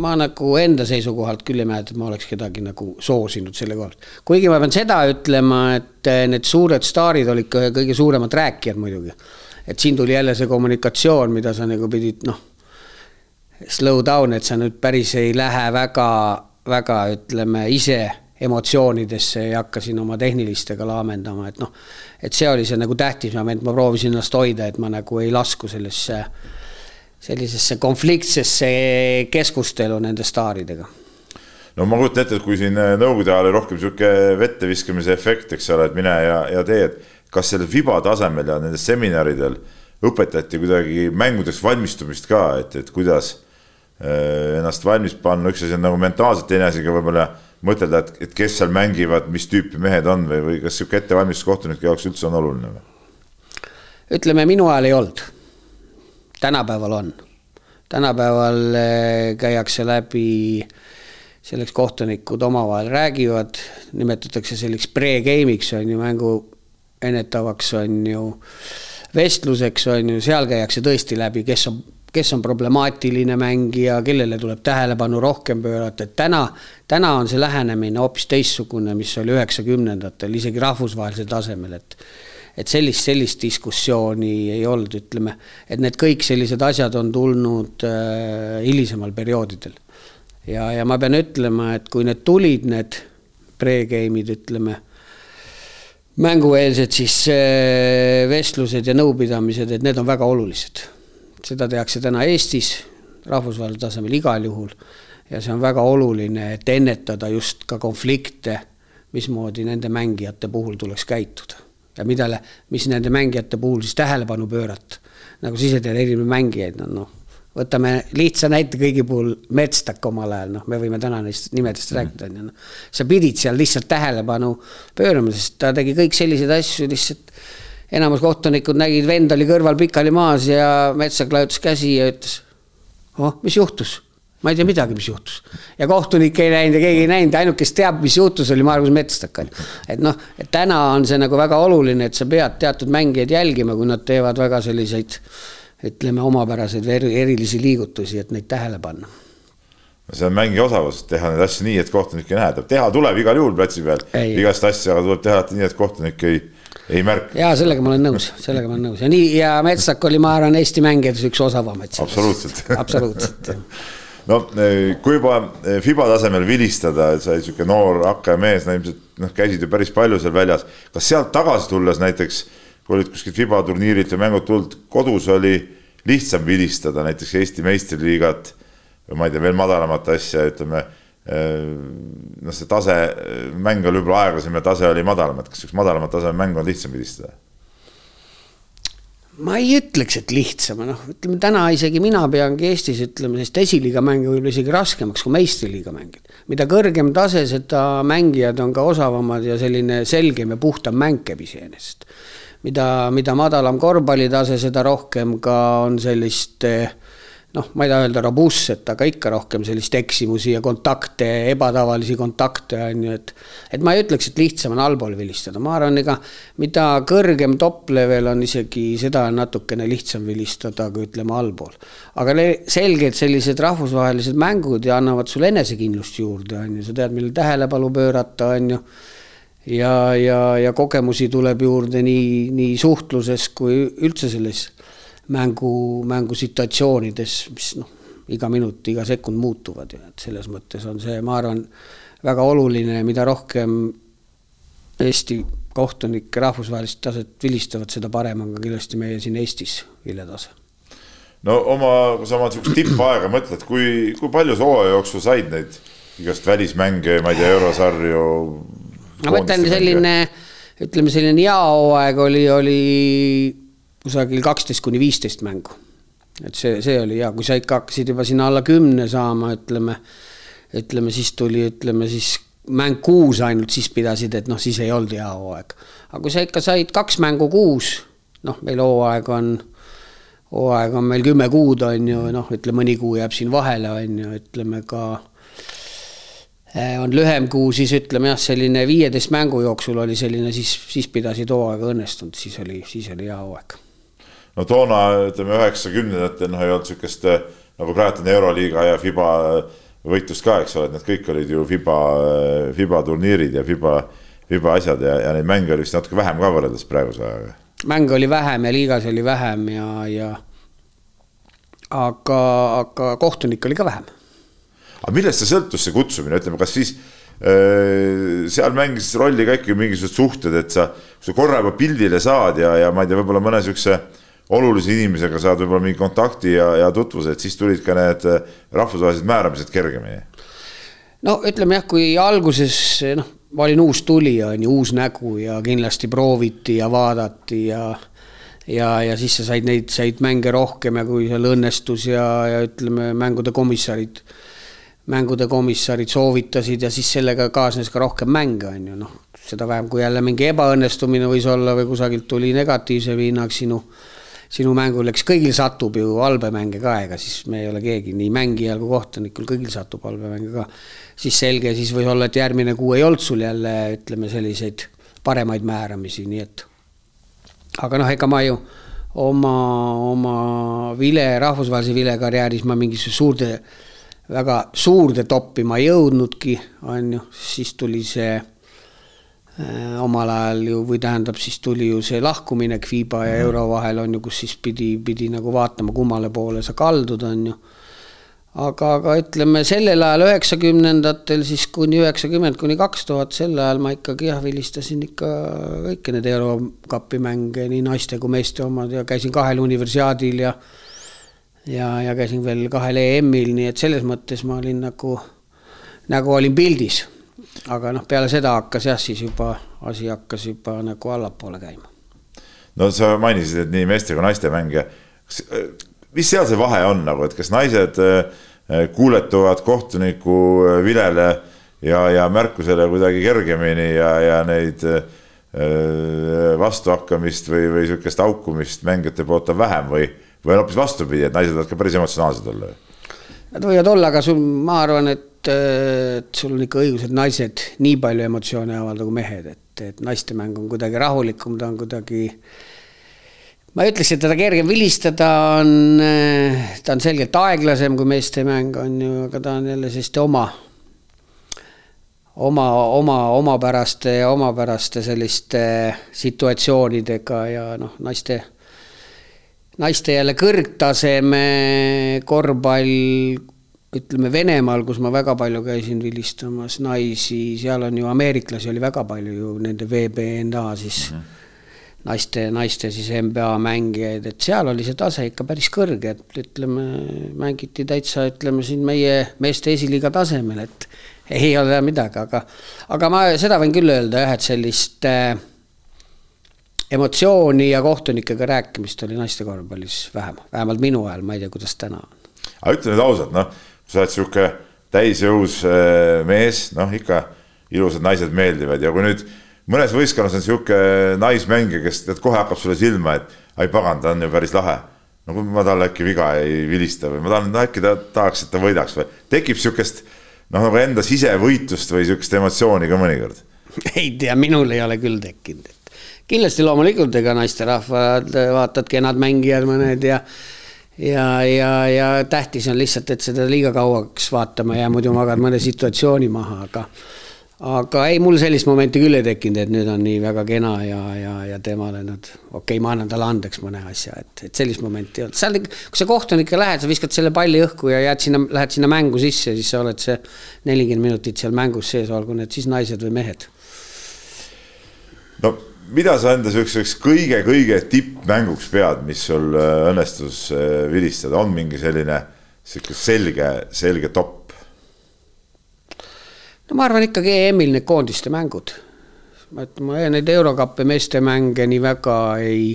ma nagu enda seisukohalt küll ei mäleta, et ma oleks kedagi nagu soosinud selle koha pealt. kuigi ma pean seda ütlema, et need suured staarid olid kõige suuremad rääkijad muidugi. et siin tuli jälle see kommunikatsioon, mida sa nagu pidid, noh, slow down, et sa nüüd päris ei lähe väga väga, ütleme, ise emotsioonidesse ei hakka siin oma tehnilistega laamendama, et noh, et see oli see nagu tähtis moment, ma proovisin ennast hoida, et ma nagu ei lasku sellesse, sellisesse konfliktsesse keskustelu nende staaridega no ma kujutan ette, et kui siin nõukogude ajal oli rohkem sihuke vette viskamise efekt, eks ole, et mine ja, ja tee, et kas sellel FIBA tasemel ja nendel seminaridel õpetati kuidagi mängudeks valmistumist ka, et, et kuidas Äh, ennast valmis panna, üks asi on nagu mentaalselt, teine asi ka võib-olla mõtelda, et, et kes seal mängivad, mis tüüpi mehed on või, või kas sihuke ettevalmistus kohtunike jaoks üldse on oluline või? ütleme, minu ajal ei olnud. Tänapäeval on. tänapäeval äh, käiakse läbi, selleks kohtunikud omavahel räägivad, nimetatakse selliseks pre-game'iks on ju, mängu ennetavaks on ju, vestluseks on ju, seal käiakse tõesti läbi, kes on kes on problemaatiline mängija, kellele tuleb tähelepanu rohkem pöörata, et täna, täna on see lähenemine hoopis teistsugune, mis oli üheksakümnendatel, isegi rahvusvahelisel tasemel, et et sellist, sellist diskussiooni ei olnud, ütleme, et need kõik sellised asjad on tulnud äh, hilisemal perioodidel. ja, ja ma pean ütlema, et kui need tulid, need pre-game'id, ütleme, mängueelsed siis äh, vestlused ja nõupidamised, et need on väga olulised seda tehakse täna Eestis rahvusvahelisel tasemel igal juhul ja see on väga oluline, et ennetada just ka konflikte, mismoodi nende mängijate puhul tuleks käituda ja millele, mis nende mängijate puhul siis tähelepanu pöörata. nagu sa ise tead, erinevaid mängijaid on noh, võtame lihtsa näite kõigi puhul, Metstak omal ajal, noh, me võime täna neist nimedest mm. rääkida, on ju, noh. sa pidid seal lihtsalt tähelepanu pöörama, sest ta tegi kõik selliseid asju lihtsalt enamus kohtunikud nägid, vend oli kõrval pikali maas ja Metsak lajutas käsi ja ütles. oh, mis juhtus? Ma ei tea midagi, mis juhtus. ja kohtunik ei näinud ja keegi ei näinud, ainuke, kes teab, mis juhtus, oli Margus Metstak on ju. et noh, et täna on see nagu väga oluline, et sa pead teatud mängijaid jälgima, kui nad teevad väga selliseid ütleme, omapäraseid või erilisi liigutusi, et neid tähele panna see on mängija osavus, teha neid asju nii, et kohtunik ei näe, teha tuleb igal juhul platsi peal igast asja, aga tuleb teha nii, et kohtunik ei ei märka. ja sellega ma olen nõus, sellega ma olen nõus ja nii ja Metsak oli, ma arvan, Eesti mängijate üks osavamaid. absoluutselt absoluutselt [laughs] no eh, kui juba eh, Fiba tasemel vilistada, et sa olid sihuke noor hakkaja mees, no ilmselt noh, käisid ju päris palju seal väljas. kas sealt tagasi tulles näiteks, kui olid kuskilt Fiba turniirilt või mängud tulnud, kodus oli lihtsam vilistada näiteks Eesti meistriliigat või ma ei tea, veel madalamat asja, ütleme noh, see tase, mäng oli võib-olla aeglasem ja tase oli madalam, et kas üks madalamat taseme mäng on lihtsam pildistada? Ma ei ütleks, et lihtsam, noh, ütleme täna isegi mina peangi Eestis ütleme sellist esiliiga mänge võib-olla isegi raskemaks kui meistriliiga mängida. mida kõrgem tase, seda mängijad on ka osavamad ja selline selgem ja puhtam mäng käib iseenesest. mida, mida madalam korvpallitase, seda rohkem ka on sellist noh, ma ei taha öelda robustset, aga ikka rohkem sellist eksimusi ja kontakte, ebatavalisi kontakte on ju, et. et ma ei ütleks, et lihtsam on allpool vilistada, ma arvan, ega mida kõrgem top level on isegi, seda on natukene lihtsam vilistada, kui ütleme allpool. aga selgelt sellised rahvusvahelised mängud ja annavad sulle enesekindlust juurde, on ju, sa tead, millele tähelepanu pöörata, on ju ja, ja, ja kogemusi tuleb juurde nii, nii suhtluses kui üldse selles mängu, mängusituatsioonides, mis noh, iga minut, iga sekund muutuvad ju, et selles mõttes on see, ma arvan, väga oluline, mida rohkem Eesti kohtunikke rahvusvahelist taset vilistavad, seda parem on ka kindlasti meie siin Eestis viletase. no oma, kui sa oma sihukest tippaega mõtled, kui, kui palju sa hooaja jooksul said neid igast välismänge, ma ei tea, eurosarju? ma mõtlen selline, ütleme selline hea hooaeg oli, oli kusagil kaksteist kuni viisteist mängu. et see, see oli hea, kui sa ikka hakkasid juba sinna alla kümne saama, ütleme, ütleme siis tuli, ütleme siis mäng kuus ainult, siis pidasid, et noh, siis ei olnud hea hooaeg. aga kui sa ikka said kaks mängu kuus, noh, meil hooaeg on, hooaeg on meil kümme kuud, on ju, noh, ütleme mõni kuu jääb siin vahele, on ju, ütleme ka eh, on lühem kuu, siis ütleme jah, selline viieteist mängu jooksul oli selline, siis, siis pidasid hooaega õnnestunud, siis oli, siis oli hea hooaeg no toona ütleme üheksakümnendatel noh, ei olnud sihukest eh, nagu praegu on Euroliiga ja Fiba eh, võitlust ka, eks ole, et need kõik olid ju Fiba, eh, Fiba turniirid ja Fiba, Fiba asjad ja, ja neid mänge oli vist natuke vähem ka võrreldes praeguse ajaga. mänge oli vähem ja liigas oli vähem ja, ja aga, aga kohtunikke oli ka vähem. aga millest see sõltus, see kutsumine, ütleme, kas siis seal mängis rolli ka ikka mingisugused suhted, et sa, sa korra juba pildile saad ja, ja ma ei tea, võib-olla mõne siukse olulise inimesega saad võib-olla mingi kontakti ja, ja tutvuse, et siis tulid ka need äh, rahvusvahelised määramised kergemini. no ütleme jah, kui alguses noh, ma olin uus tulija, on ju, uus nägu ja kindlasti prooviti ja vaadati ja ja, ja siis sa said neid, said mänge rohkem ja kui seal õnnestus ja, ja ütleme, mängude komissarid, mängude komissarid soovitasid ja siis sellega kaasnes ka rohkem mänge, on ju, noh, seda vähem, kui jälle mingi ebaõnnestumine võis olla või kusagilt tuli negatiivse hinnang sinu sinu mängul, eks kõigil satub ju halbe mänge ka, ega siis me ei ole keegi, nii mängijal kui kohtunikul, kõigil satub halbe mänge ka. siis selge, siis võib olla, et järgmine kuu ei olnud sul jälle, ütleme selliseid paremaid määramisi, nii et. aga noh, ega ma ju oma, oma vile, rahvusvahelise vilekarjääris ma mingisuguse suurde, väga suurde toppi ma ei jõudnudki, on ju, siis tuli see omal ajal ju või tähendab, siis tuli ju see lahkumine Kviba ja mhm. euro vahel on ju, kus siis pidi, pidi nagu vaatama, kummale poole sa kaldud, on ju. aga, aga ütleme sellel ajal üheksakümnendatel siis kuni üheksakümmend kuni kaks tuhat, sel ajal ma ikkagi jah, vilistasin ikka kõiki need eurokapi mänge, nii naiste kui meeste omad ja käisin kahel universiaadil ja ja, ja käisin veel kahel EM-il, nii et selles mõttes ma olin nagu, nagu olin pildis aga noh, peale seda hakkas jah, siis juba asi hakkas juba nagu allapoole käima. no sa mainisid, et nii meeste kui naiste mänge. mis seal see vahe on nagu, et kas naised äh, kuuletuvad kohtuniku äh, vilele ja, ja märkusele kuidagi kergemini ja, ja neid äh, vastuhakkamist või, või sihukest haukumist mängijate poolt on vähem või, või on hoopis vastupidi, et naised võivad ka päris emotsionaalsed olla? Nad võivad olla, aga sul, ma arvan, et et sul on ikka õigus, et naised nii palju emotsioone ei avalda kui mehed, et, et naiste mäng on kuidagi rahulikum, ta on kuidagi. ma ei ütleks, et teda kergem vilistada on, ta on selgelt aeglasem kui meeste mäng on ju, aga ta on jälle selliste oma, oma, oma, omapäraste omapäraste selliste situatsioonidega ja noh, naiste naiste jälle kõrgtaseme korvpall ütleme Venemaal, kus ma väga palju käisin vilistamas naisi, seal on ju ameeriklasi oli väga palju ju nende VBNA siis mm. -hmm naiste, naiste siis NBA mängijaid, et seal oli see tase ikka päris kõrge, et ütleme, mängiti täitsa, ütleme siin meie meeste esiliiga tasemel, et ei ole midagi, aga, aga ma seda võin küll öelda jah, et sellist äh, emotsiooni ja kohtunikega rääkimist oli naiste korvpallis vähem, vähemalt minu ajal, ma ei tea, kuidas täna on. aga ütle nüüd ausalt, noh sa oled sihuke täisjõus äh, mees, noh ikka ilusad naised meeldivad ja kui nüüd mõnes võistkonnas on sihuke naismängija, kes tead kohe hakkab sulle silma, et ai pagan, ta on ju päris lahe. no kui ma talle äkki viga ei vilista või ma tahan, no äkki ta tahaks, et ta võidaks või tekib sihukest noh, nagu enda sisevõitlust või sihukest emotsiooni ka mõnikord? [laughs] ei tea, minul ei ole küll tekkinud, et kindlasti loomulikult, ega naisterahvad vaatad kenad mängijad mõned ja ja, ja, ja tähtis on lihtsalt, et seda liiga kauaks vaatama ei jää, muidu magad mõne situatsiooni maha, aga aga ei, mul sellist momenti küll ei tekkinud, et nüüd on nii väga kena ja, ja, ja temale nüüd, okei okay,, ma annan talle andeks mõne asja, et, et sellist momenti ei olnud. seal, kui sa kohtunikega lähed, sa viskad selle palli õhku ja jääd sinna, lähed sinna mängu sisse, siis sa oled see nelikümmend minutit seal mängus sees, olgu need siis naised või mehed. no mida sa enda sihukeseks kõige-kõige tippmänguks pead, mis sul äh, õnnestus äh, vilistada, on mingi selline sihuke selge, selge top? no ma arvan ikkagi EM-il need koondiste mängud. et ma neid eurokappe meeste mänge nii väga ei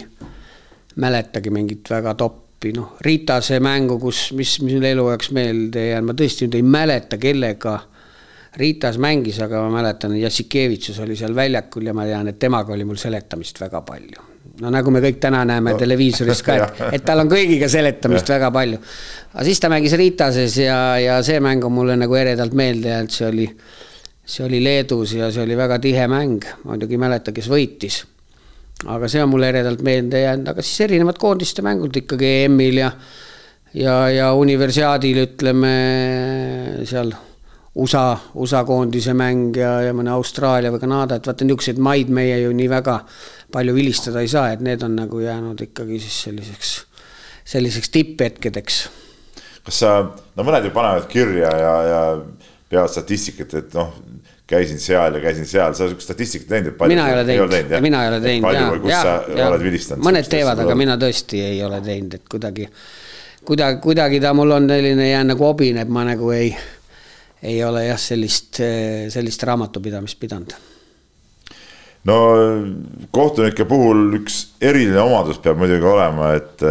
mäletagi mingit väga toppi, noh, Ritase mängu, kus, mis, mis mul eluajaks meelde jäänud, ma tõesti nüüd ei mäleta, kellega Ritas mängis, aga ma mäletan, Jassikevitsus oli seal väljakul ja ma tean, et temaga oli mul seletamist väga palju. no nagu me kõik täna näeme no. televiisorist ka, [laughs] et, et tal on kõigiga seletamist väga palju. aga siis ta mängis Ritases ja, ja see mäng on mulle nagu eredalt meelde jäänud, see oli see oli Leedus ja see oli väga tihe mäng, muidugi ei mäleta, kes võitis. aga see on mulle eredalt meelde jäänud, aga siis erinevad koondiste mängud ikkagi EM-il ja ja, ja universiaadil ütleme seal USA, USA koondise mäng ja, ja mõne Austraalia või Kanada, et vaata niisuguseid maid meie ju nii väga palju vilistada ei saa, et need on nagu jäänud ikkagi siis selliseks, selliseks tipphetkedeks. kas sa, no mõned ju panevad kirja ja, ja peavad statistikat, et noh, käisin seal ja käisin seal, sa sihukest statistikat teinud, et palju mina ei ole teinud, mina ei ole teinud. palju või kus ja, sa ja, oled vilistanud? mõned teevad, aga mina tõesti ei ole teinud, et kuidagi, kuidagi, kuidagi ta mul on selline jään nagu hobine, et ma nagu ei, ei ole jah, sellist, sellist raamatupidamist pidanud. no kohtunike puhul üks eriline omadus peab muidugi olema, et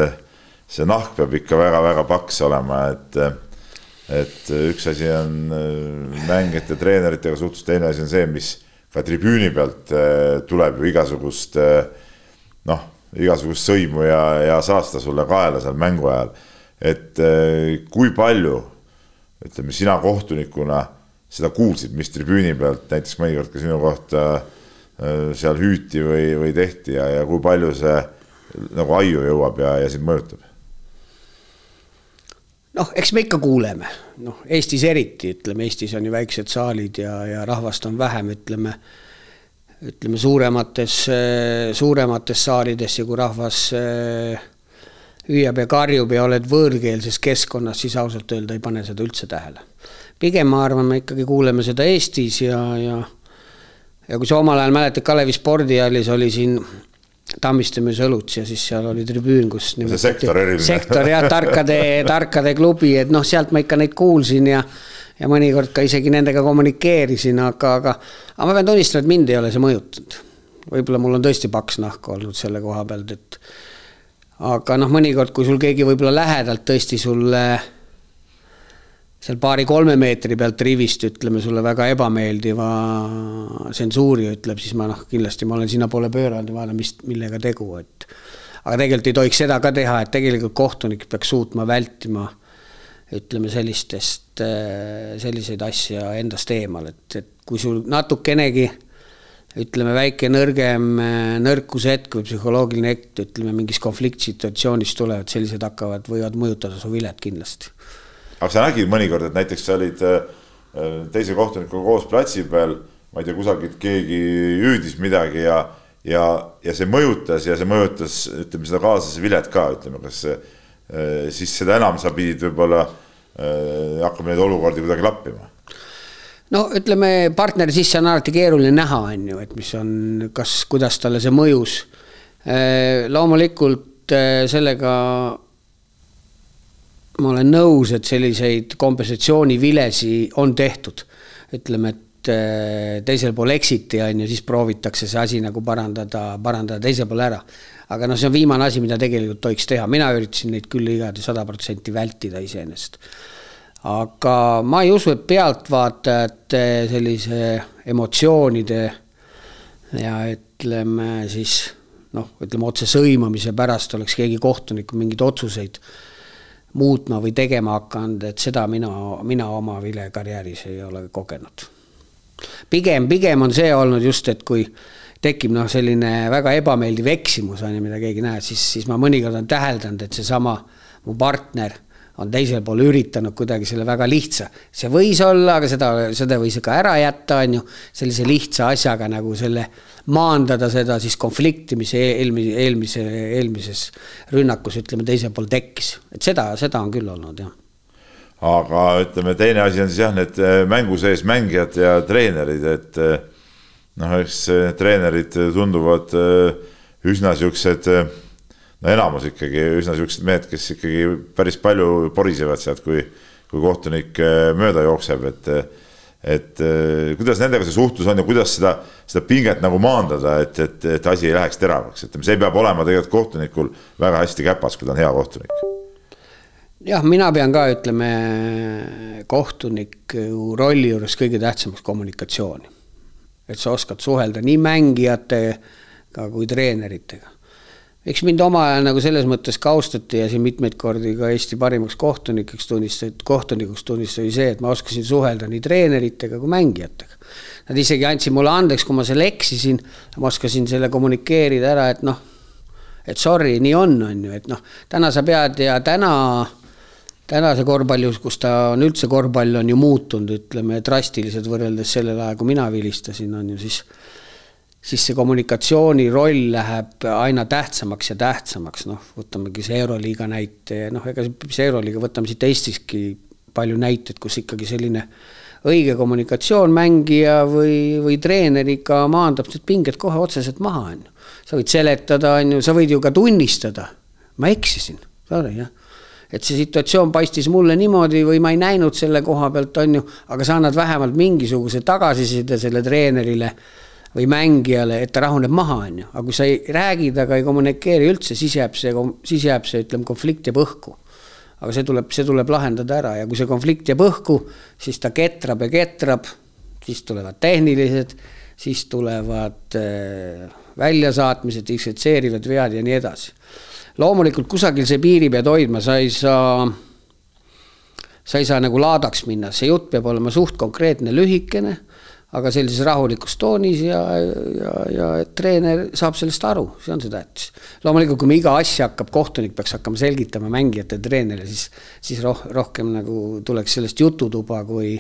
see nahk peab ikka väga-väga paks olema, et et üks asi on äh, mängijate, treeneritega suhtlus, teine asi on see, mis ka tribüüni pealt tuleb ju igasugust noh, igasugust sõimu ja, ja saasta sulle kaela seal mängu ajal. et kui palju, ütleme sina kohtunikuna seda kuulsid, mis tribüüni pealt näiteks mõnikord ka sinu kohta seal hüüti või, või tehti ja, ja kui palju see nagu aiu jõuab ja, ja sind mõjutab? noh, eks me ikka kuuleme, noh, Eestis eriti, ütleme, Eestis on ju väiksed saalid ja, ja rahvast on vähem, ütleme, ütleme suuremates, suuremates saalides ja kui rahvas eh, hüüab ja karjub ja oled võõrkeelses keskkonnas, siis ausalt öelda ei pane seda üldse tähele. pigem ma arvan, me ikkagi kuuleme seda Eestis ja, ja ja kui sa omal ajal mäletad, Kalevi spordihallis oli siin Tammiste müüs õlut ja siis seal oli tribüün, kus. see sektor sektor jah, tarkade, tarkade klubi, et noh, sealt ma ikka neid kuulsin ja. ja mõnikord ka isegi nendega kommunikeerisin, aga, aga, aga ma pean tunnistama, et mind ei ole see mõjutanud. võib-olla mul on tõesti paks nahk olnud selle koha pealt, et. Aga noh, mõnikord, kui sul keegi võib-olla lähedalt tõesti sulle seal paari-kolme meetri pealt rivist ütleme sulle väga ebameeldiva tsensuuri ütleb, siis ma noh, kindlasti ma olen sinnapoole pööranud ja vaatan, mis, millega tegu, et. aga tegelikult ei tohiks seda ka teha, et tegelikult kohtunik peaks suutma vältima ütleme sellistest, selliseid asju endast eemal, et, et kui sul natukenegi ütleme, väike nõrgem nõrkuse hetk või psühholoogiline hetk, ütleme mingis konfliktsituatsioonis tulevad, sellised hakkavad, võivad mõjutada su vilet kindlasti. Aga sa nägid mõnikord, et näiteks sa olid äh, teise kohtunikuga koos platsi peal, ma ei tea, kusagilt keegi hüüdis midagi ja, ja, ja see mõjutas ja see mõjutas, ütleme seda kaaslase vilet ka, ütleme, kas äh, siis seda enam sa pidid võib-olla äh, hakkama neid olukordi kuidagi lappima no ütleme, partneri sisse on alati keeruline näha, on ju, et mis on, kas, kuidas talle see mõjus. loomulikult sellega ma olen nõus, et selliseid kompensatsioonivilesi on tehtud. ütleme, et äh, teisel pool exit'i on ju, siis proovitakse see asi nagu parandada, parandada teisel pool ära. aga noh, see on viimane asi, mida tegelikult tohiks teha, mina üritasin neid küll igati sada protsenti vältida iseenesest. Aga ma ei usu, et pealtvaatajate sellise emotsioonide ja ütleme siis noh, ütleme otse sõimamise pärast oleks keegi kohtunik mingeid otsuseid muutma või tegema hakanud, et seda mina, mina oma vilekarjääris ei ole kogenud. pigem, pigem on see olnud just, et kui tekib noh, selline väga ebameeldiv eksimus on ju, mida keegi näeb, siis, siis ma mõnikord olen täheldanud, et seesama mu partner on teisel pool üritanud kuidagi selle väga lihtsa, see võis olla, aga seda, seda võis ka ära jätta, on ju, sellise lihtsa asjaga nagu selle maandada seda siis konflikti, mis eelmise, eelmise, eelmises rünnakus ütleme teisel pool tekkis, et seda, seda on küll olnud jah. Aga ütleme, teine asi on siis jah, need äh, mängu sees mängijad ja treenerid, et äh, noh, eks äh, treenerid tunduvad üsna siuksed no enamus ikkagi üsna siuksed mehed, kes ikkagi päris palju porisevad sealt, kui, kui kohtunik äh, mööda jookseb, et et äh, kuidas nendega see suhtlus on ja kuidas seda, seda pinget nagu maandada, et, et, et asi ei läheks teravaks, ütleme, see peab olema tegelikult kohtunikul väga hästi käpas, kui ta on hea kohtunik. jah, mina pean ka, ütleme, kohtuniku rolli juures kõige tähtsamaks kommunikatsiooni. et sa oskad suhelda nii mängijatega kui treeneritega eks mind omal ajal nagu selles mõttes ka austati ja siin mitmeid kordi ka Eesti parimaks kohtunikeks tunnistati, kohtunikuks tunnistati see, et ma oskasin suhelda nii treeneritega kui mängijatega. Nad isegi andsid mulle andeks, kui ma seal eksisin, ma oskasin selle kommunikeerida ära, et noh, et sorry, nii on, on ju, et noh, täna sa pead ja täna tänase korvpalli, kus ta on üldse, korvpall on ju muutunud, ütleme drastiliselt võrreldes sellel ajal, kui mina vilistasin, on ju siis siis see kommunikatsiooni roll läheb aina tähtsamaks ja tähtsamaks, noh, võtamegi see Euroliiga näite noh, ega see Euroliiga, võtame siit Eestiski palju näiteid, kus ikkagi selline õige kommunikatsioon mängija või, või treeneriga maandab need pinged kohe otseselt maha, on ju. sa võid seletada, on ju, sa võid ju ka tunnistada, ma eksisin, sorry, jah. Et see situatsioon paistis mulle niimoodi või ma ei näinud selle koha pealt, on ju, aga sa annad vähemalt mingisuguse tagasiside selle treenerile või mängijale, et ta rahuneb maha, on ju, aga kui sa ei räägi temaga, ei kommunikeeri üldse, siis jääb see, siis jääb see, ütleme, konflikt jääb õhku. aga see tuleb, see tuleb lahendada ära ja kui see konflikt jääb õhku, siis ta ketrab ja ketrab, siis tulevad tehnilised, siis tulevad äh, väljasaatmised, disfitseerivad vead ja nii edasi. loomulikult kusagil see piiri pead hoidma, sa ei saa sa ei saa nagu laadaks minna, see jutt peab olema suht konkreetne, lühikene aga sellises rahulikus toonis ja, ja, ja treener saab sellest aru, see on see tähtis. loomulikult, kui me iga asja hakkab, kohtunik peaks hakkama selgitama mängijate treenerile, siis, siis roh-, rohkem nagu tuleks sellest jututuba kui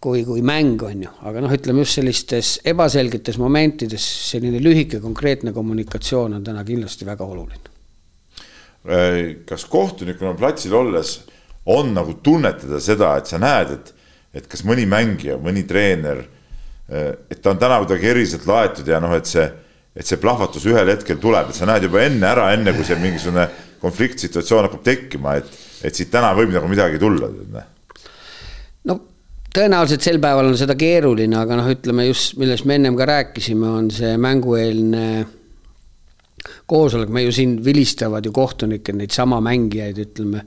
kui, kui mäng on ju, aga noh, ütleme just sellistes ebaselgetes momentides selline lühike konkreetne kommunikatsioon on täna kindlasti väga oluline. kas kohtunikuna platsil olles on nagu tunnetada seda, et sa näed, et, et kas mõni mängija, mõni treener et ta on täna kuidagi eriliselt laetud ja noh, et see, et see plahvatus ühel hetkel tuleb, et sa näed juba enne ära, enne kui see mingisugune konfliktsituatsioon hakkab tekkima, et, et siit täna võib nagu midagi tulla. no tõenäoliselt sel päeval on seda keeruline, aga noh, ütleme just, millest me ennem ka rääkisime, on see mängueelne koosolek, me ju siin vilistavad ju kohtunikke, neid sama mängijaid, ütleme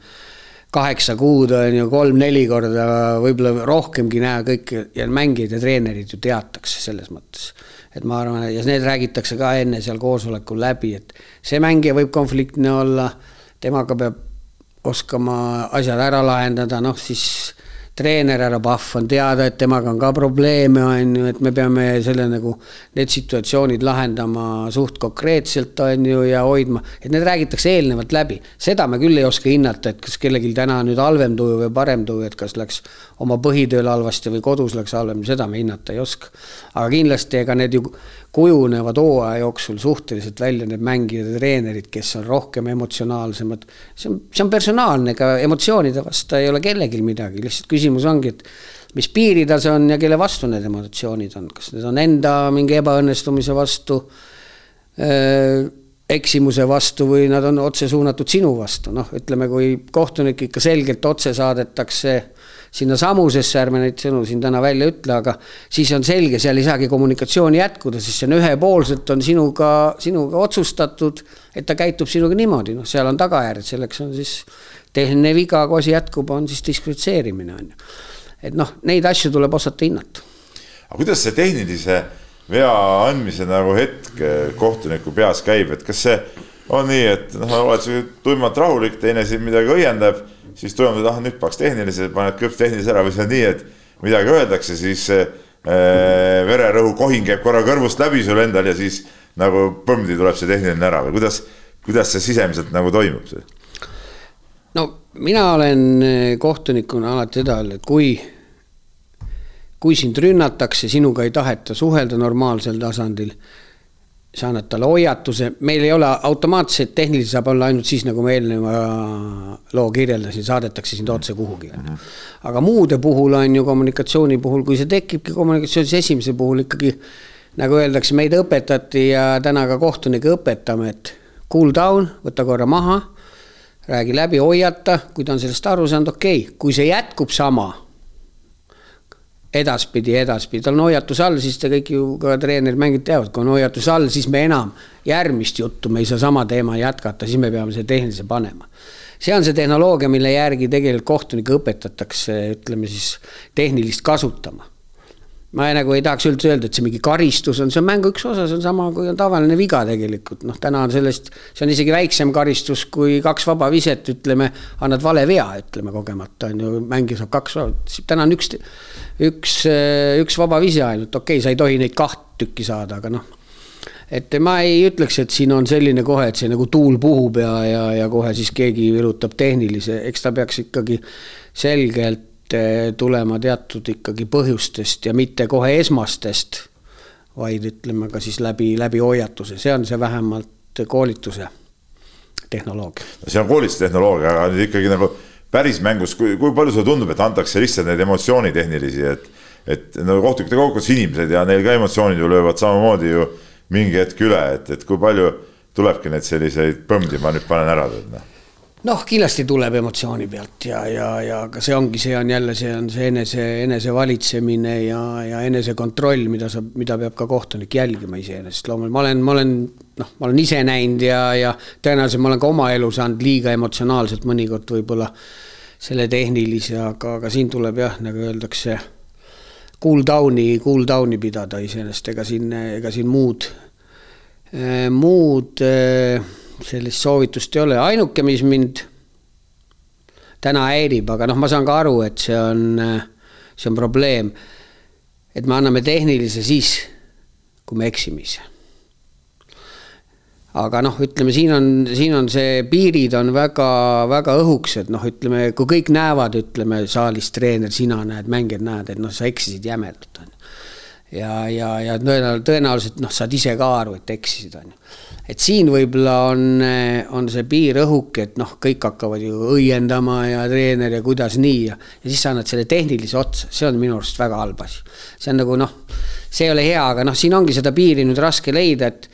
kaheksa kuud on ju kolm-neli korda, võib-olla rohkemgi näha kõiki ja mängijad ja treenerid ju teatakse selles mõttes. et ma arvan, ja need räägitakse ka enne seal koosolekul läbi, et see mängija võib konfliktne olla, temaga peab oskama asjad ära lahendada, noh siis treener härra Pahv on teada, et temaga on ka probleeme, on ju, et me peame selle nagu, need situatsioonid lahendama suht konkreetselt, on ju, ja hoidma, et need räägitakse eelnevalt läbi. seda me küll ei oska hinnata, et kas kellelgi täna nüüd halvem tuju või parem tuju, et kas läks oma põhitööl halvasti või kodus läks halvem, seda me hinnata ei oska. aga kindlasti, ega need ju kujunevad hooaja jooksul suhteliselt välja need mängijad ja treenerid, kes on rohkem emotsionaalsemad. see on, see on personaalne, ega emotsioonide vastu ei ole kellelgi midagi, lihtsalt küsimus ongi, et mis piiril see on ja kelle vastu need emotsioonid on, kas need on enda mingi ebaõnnestumise vastu, eksimuse vastu või nad on otse suunatud sinu vastu, noh, ütleme, kui kohtunik ikka selgelt otse saadetakse sinna samusesse, ärme neid sõnu siin täna välja ütle, aga siis on selge, seal ei saagi kommunikatsiooni jätkuda, sest see on ühepoolselt on sinuga, sinuga otsustatud, et ta käitub sinuga niimoodi, noh, seal on tagajärjed, selleks on siis tehniline viga, kui asi jätkub, on siis diskvalifitseerimine on ju. et noh, neid asju tuleb osata hinnata. aga kuidas see tehnilise vea andmise nagu hetk kohtuniku peas käib, et kas see on nii, et noh, oled sa tuimalt rahulik, teine siin midagi õiendab, siis tuimalt, ah nüüd paneks tehnilise, paned kõps tehnilise ära või see on nii, et midagi öeldakse, siis äh, vererõhu kohing käib korra kõrvust läbi sul endal ja siis nagu põmdi tuleb see tehniline ära või kuidas, kuidas see sisemiselt nagu toimub see? no mina olen kohtunikuna alati seda öelnud, et kui kui sind rünnatakse, sinuga ei taheta suhelda normaalsel tasandil, sa annad talle hoiatuse, meil ei ole automaatselt, tehniliselt saab olla ainult siis, nagu ma eelneva loo kirjeldasin, saadetakse sind otse kuhugi. -hmm. aga muude puhul on ju kommunikatsiooni puhul, kui see tekibki kommunikatsioonis esimese puhul ikkagi nagu öeldakse, meid õpetati ja täna ka kohtunikke õpetame, et cool down, võta korra maha, räägi läbi, hoiata, kui ta on sellest aru saanud, okei okay., kui see jätkub sama edaspidi, edaspidi, tal on hoiatus all, siis te kõik ju ka treenerid, mängijad teavad, kui on hoiatus all, siis me enam järgmist juttu, me ei saa sama teema jätkata, siis me peame selle tehnilise panema. see on see tehnoloogia, mille järgi tegelikult kohtunikke õpetatakse, ütleme siis tehnilist kasutama ma ei, nagu ei tahaks üldse öelda, et see mingi karistus on, see on mängu üks osa, see on sama, kui on tavaline viga tegelikult, noh, täna on sellest, see on isegi väiksem karistus kui kaks vaba viset, ütleme, annad vale vea, ütleme kogemata, on ju, mängija saab kaks, täna on üks, üks, üks vaba vise ainult, okei okay,, sa ei tohi neid kaht tükki saada, aga noh, et ma ei ütleks, et siin on selline kohe, et see nagu tuul puhub ja, ja, ja kohe siis keegi virutab tehnilise, eks ta peaks ikkagi selgelt tulema teatud ikkagi põhjustest ja mitte kohe esmastest, vaid ütleme ka siis läbi, läbi hoiatuse, see on see vähemalt koolituse tehnoloogia. see on koolitustehnoloogia, aga nüüd ikkagi nagu päris mängus, kui, kui palju sulle tundub, et antakse lihtsalt neid emotsioonitehnilisi, et et no kohtunikega kokkuvõttes inimesed ja neil ka emotsioonid ju löövad samamoodi ju mingi hetk üle, et, et kui palju tulebki neid selliseid põmdi, ma nüüd panen ära, tead noh noh, kindlasti tuleb emotsiooni pealt ja, ja, ja ka see ongi, see on jälle, see on see enese, enesevalitsemine ja, ja enesekontroll, mida sa, mida peab ka kohtunik jälgima iseenesest. loomulikult ma olen, ma olen noh, ma olen ise näinud ja, ja tõenäoliselt ma olen ka oma elu saanud liiga emotsionaalselt mõnikord võib-olla selle tehnilise, aga, aga siin tuleb jah, nagu öeldakse, cool down'i, cool down'i pidada iseenesest, ega siin, ega siin muud, muud sellist soovitust ei ole, ainuke, mis mind täna häirib, aga noh, ma saan ka aru, et see on, see on probleem. et me anname tehnilise siis, kui me eksime ise. aga noh, ütleme siin on, siin on see, piirid on väga-väga õhukesed, noh, ütleme, kui kõik näevad, ütleme saalis treener, sina näed, mängijad näed, et noh, sa eksisid jämedalt, on ju. ja, ja, ja tõenäoliselt, tõenäoliselt noh, saad ise ka aru, et eksisid, on ju et siin võib-olla on, on see piir õhuke, et noh, kõik hakkavad ju õiendama ja treener ja kuidas nii ja, ja siis sa annad selle tehnilise otsa, see on minu arust väga halb asi. see on nagu noh, see ei ole hea, aga noh, siin ongi seda piiri nüüd raske leida, et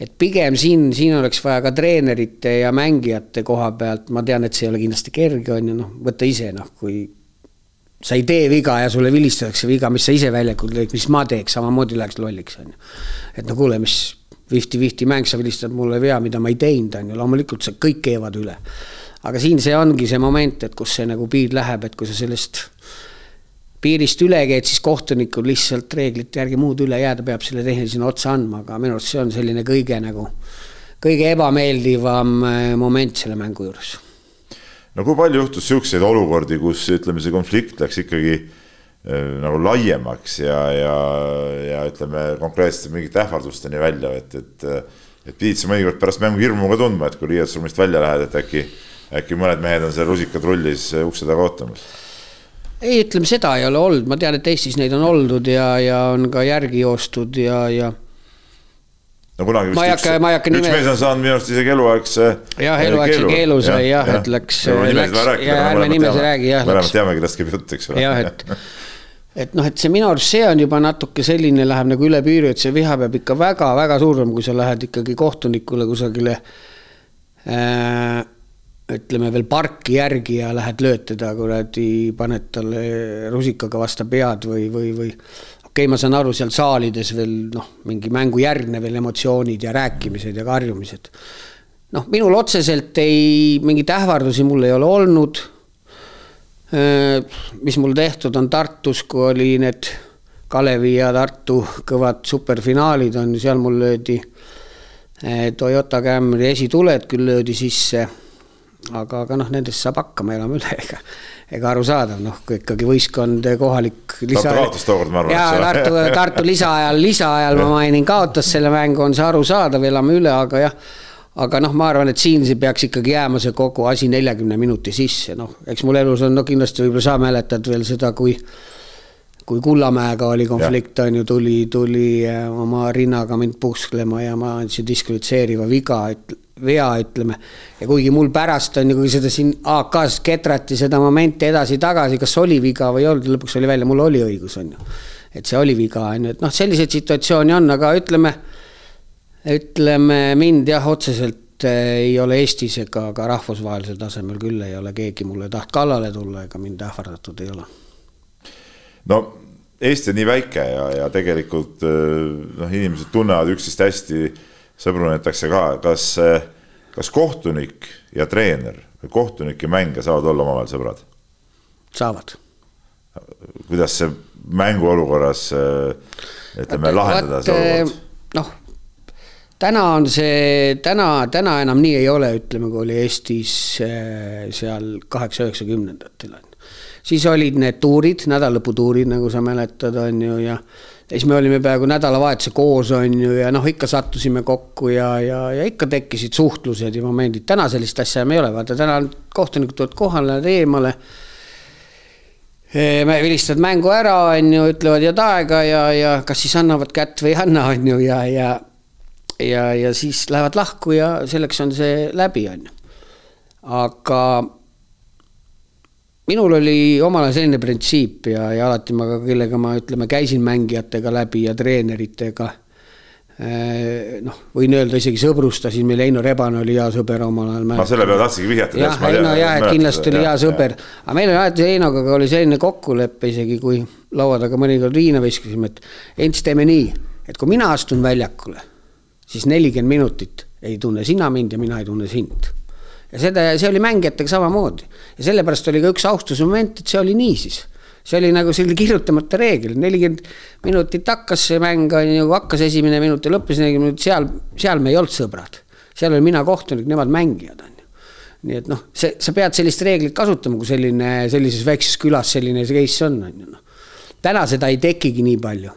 et pigem siin, siin oleks vaja ka treenerite ja mängijate koha pealt, ma tean, et see ei ole kindlasti kerge, on ju, noh, võta ise noh, kui sa ei tee viga ja sulle vilistatakse viga, mis sa ise väljakul teed, mis ma teeks, samamoodi läheks lolliks, on ju. et no kuule, mis fifty-fifty mäng, sa vilistad mulle vea, mida ma ei teinud, on ju, loomulikult see kõik keevad üle. aga siin see ongi see moment, et kus see nagu piir läheb, et kui sa sellest piirist üle käid, siis kohtunikul lihtsalt reeglite järgi muud üle jääda, peab selle tehnilisena otsa andma, aga minu arust see on selline kõige nagu, kõige ebameeldivam äh, moment selle mängu juures. no kui palju juhtus siukseid olukordi, kus ütleme, see konflikt läks ikkagi nagu laiemaks ja, ja, ja ütleme konkreetselt mingite ähvardusteni välja, et, et. et pidid sa mõnikord pärast mängu hirmu ka tundma, et kui riietusruumist välja lähed, et äkki, äkki mõned mehed on seal rusikatrullis ukse taga ootamas. ei, ütleme seda ei ole olnud, ma tean, et Eestis neid on oldud ja, ja on ka järgi joostud ja, ja no kunagi vist hakka, üks, üks mees on saanud minu arust isegi eluaegse. jah, eluaegse keelu sai jah ja,, et läks, ja ärme nimesi räägi jah. mõlemad teame, kellest käib jutt, eks ole. jah, et [laughs] et noh, et see minu arust see on juba natuke selline, läheb nagu üle piiri, et see viha peab ikka väga-väga suurem, kui sa lähed ikkagi kohtunikule kusagile äh,. ütleme veel parki järgi ja lähed lööd teda kuradi, paned talle rusikaga vastu pead või, või, või. okei okay,, ma saan aru, seal saalides veel noh, mingi mängu järgne veel emotsioonid ja rääkimised ja karjumised. noh, minul otseselt ei, mingeid ähvardusi mul ei ole olnud mis mul tehtud on Tartus, kui oli need Kalevi ja Tartu kõvad superfinaalid on ju, seal mul löödi eh, Toyota Camry esituled küll löödi sisse. aga, aga noh, nendest saab hakkama, elame üle, [laughs] ega, ega arusaadav, noh, kui ikkagi võistkond kohalik. Tartu kaotas tookord, ma arvan. jaa, Tartu, Tartu lisaajal, lisaajal ma mainin, kaotas selle mängu, on see arusaadav, elame üle, aga jah aga noh, ma arvan, et siin see peaks ikkagi jääma see kogu asi neljakümne minuti sisse, noh, eks mul elus on, no kindlasti võib-olla sa mäletad veel seda, kui kui Kullamäega oli konflikt, on ju, tuli, tuli äh, oma rinnaga mind pusklema ja ma andsin diskvalifitseeriva viga, et vea, ütleme. ja kuigi mul pärast on ju, kui seda siin AK-s ketrati seda momenti edasi-tagasi, kas oli viga või ei olnud, lõpuks oli välja, mul oli õigus, on ju. et see oli viga, on ju, et noh, selliseid situatsioone on, aga ütleme ütleme mind jah, otseselt eh, ei ole Eestis ega ka rahvusvahelisel tasemel küll ei ole keegi mulle tahtnud kallale tulla ega mind ähvardatud ei ole. no Eesti on nii väike ja, ja tegelikult eh, noh, inimesed tunnevad üksteist hästi, sõbrunetakse ka, kas, eh, kas kohtunik ja treener või kohtunik ja mängija saavad olla omavahel sõbrad? saavad. kuidas see mänguolukorras ütleme, lahendada see olukord? noh täna on see, täna, täna enam nii ei ole, ütleme, kui oli Eestis eh, seal kaheksa-üheksakümnendatel on. siis olid need tuurid, nädalalõputuurid, nagu sa mäletad, on ju, ja siis me olime peaaegu nädalavahetuse koos, on ju, ja noh, ikka sattusime kokku ja, ja, ja ikka tekkisid suhtlused ja momendid. täna sellist asja enam ei ole, vaata täna kohtunikud tulevad kohale, lähevad eemale. Vilistavad mängu ära, on ju, ütlevad head aega ja, ja kas siis annavad kätt või ei anna, on ju, ja, ja ja, ja siis lähevad lahku ja selleks on see läbi, on ju. aga minul oli omal ajal selline printsiip ja, ja alati ma ka, kellega ma ütleme, käisin mängijatega läbi ja treeneritega. Eh, noh, võin öelda isegi sõbrustasin, meil Heino Rebane oli hea sõber omal ajal. ma selle peale tahtsingi vihjata. jah, Heino jah, et kindlasti oli hea sõber, aga meil oli alati Heinoga oli selline kokkulepe isegi, kui laua taga mõnikord viina viskasime, et Ents, teeme nii, et kui mina astun väljakule siis nelikümmend minutit ei tunne sina mind ja mina ei tunne sind. ja seda, see oli mängijatega samamoodi ja sellepärast oli ka üks austusmoment, et see oli nii siis see oli nagu selline kirjutamata reegel, nelikümmend minutit hakkas see mäng, on ju, hakkas esimene minut ja lõppes nelikümmend minutit, seal, seal me ei olnud sõbrad. seal olin mina kohtunik, nemad mängijad, on ju. nii et noh, see, sa pead sellist reeglit kasutama, kui selline, sellises väikses külas selline see case on, on ju noh. täna seda ei tekigi nii palju,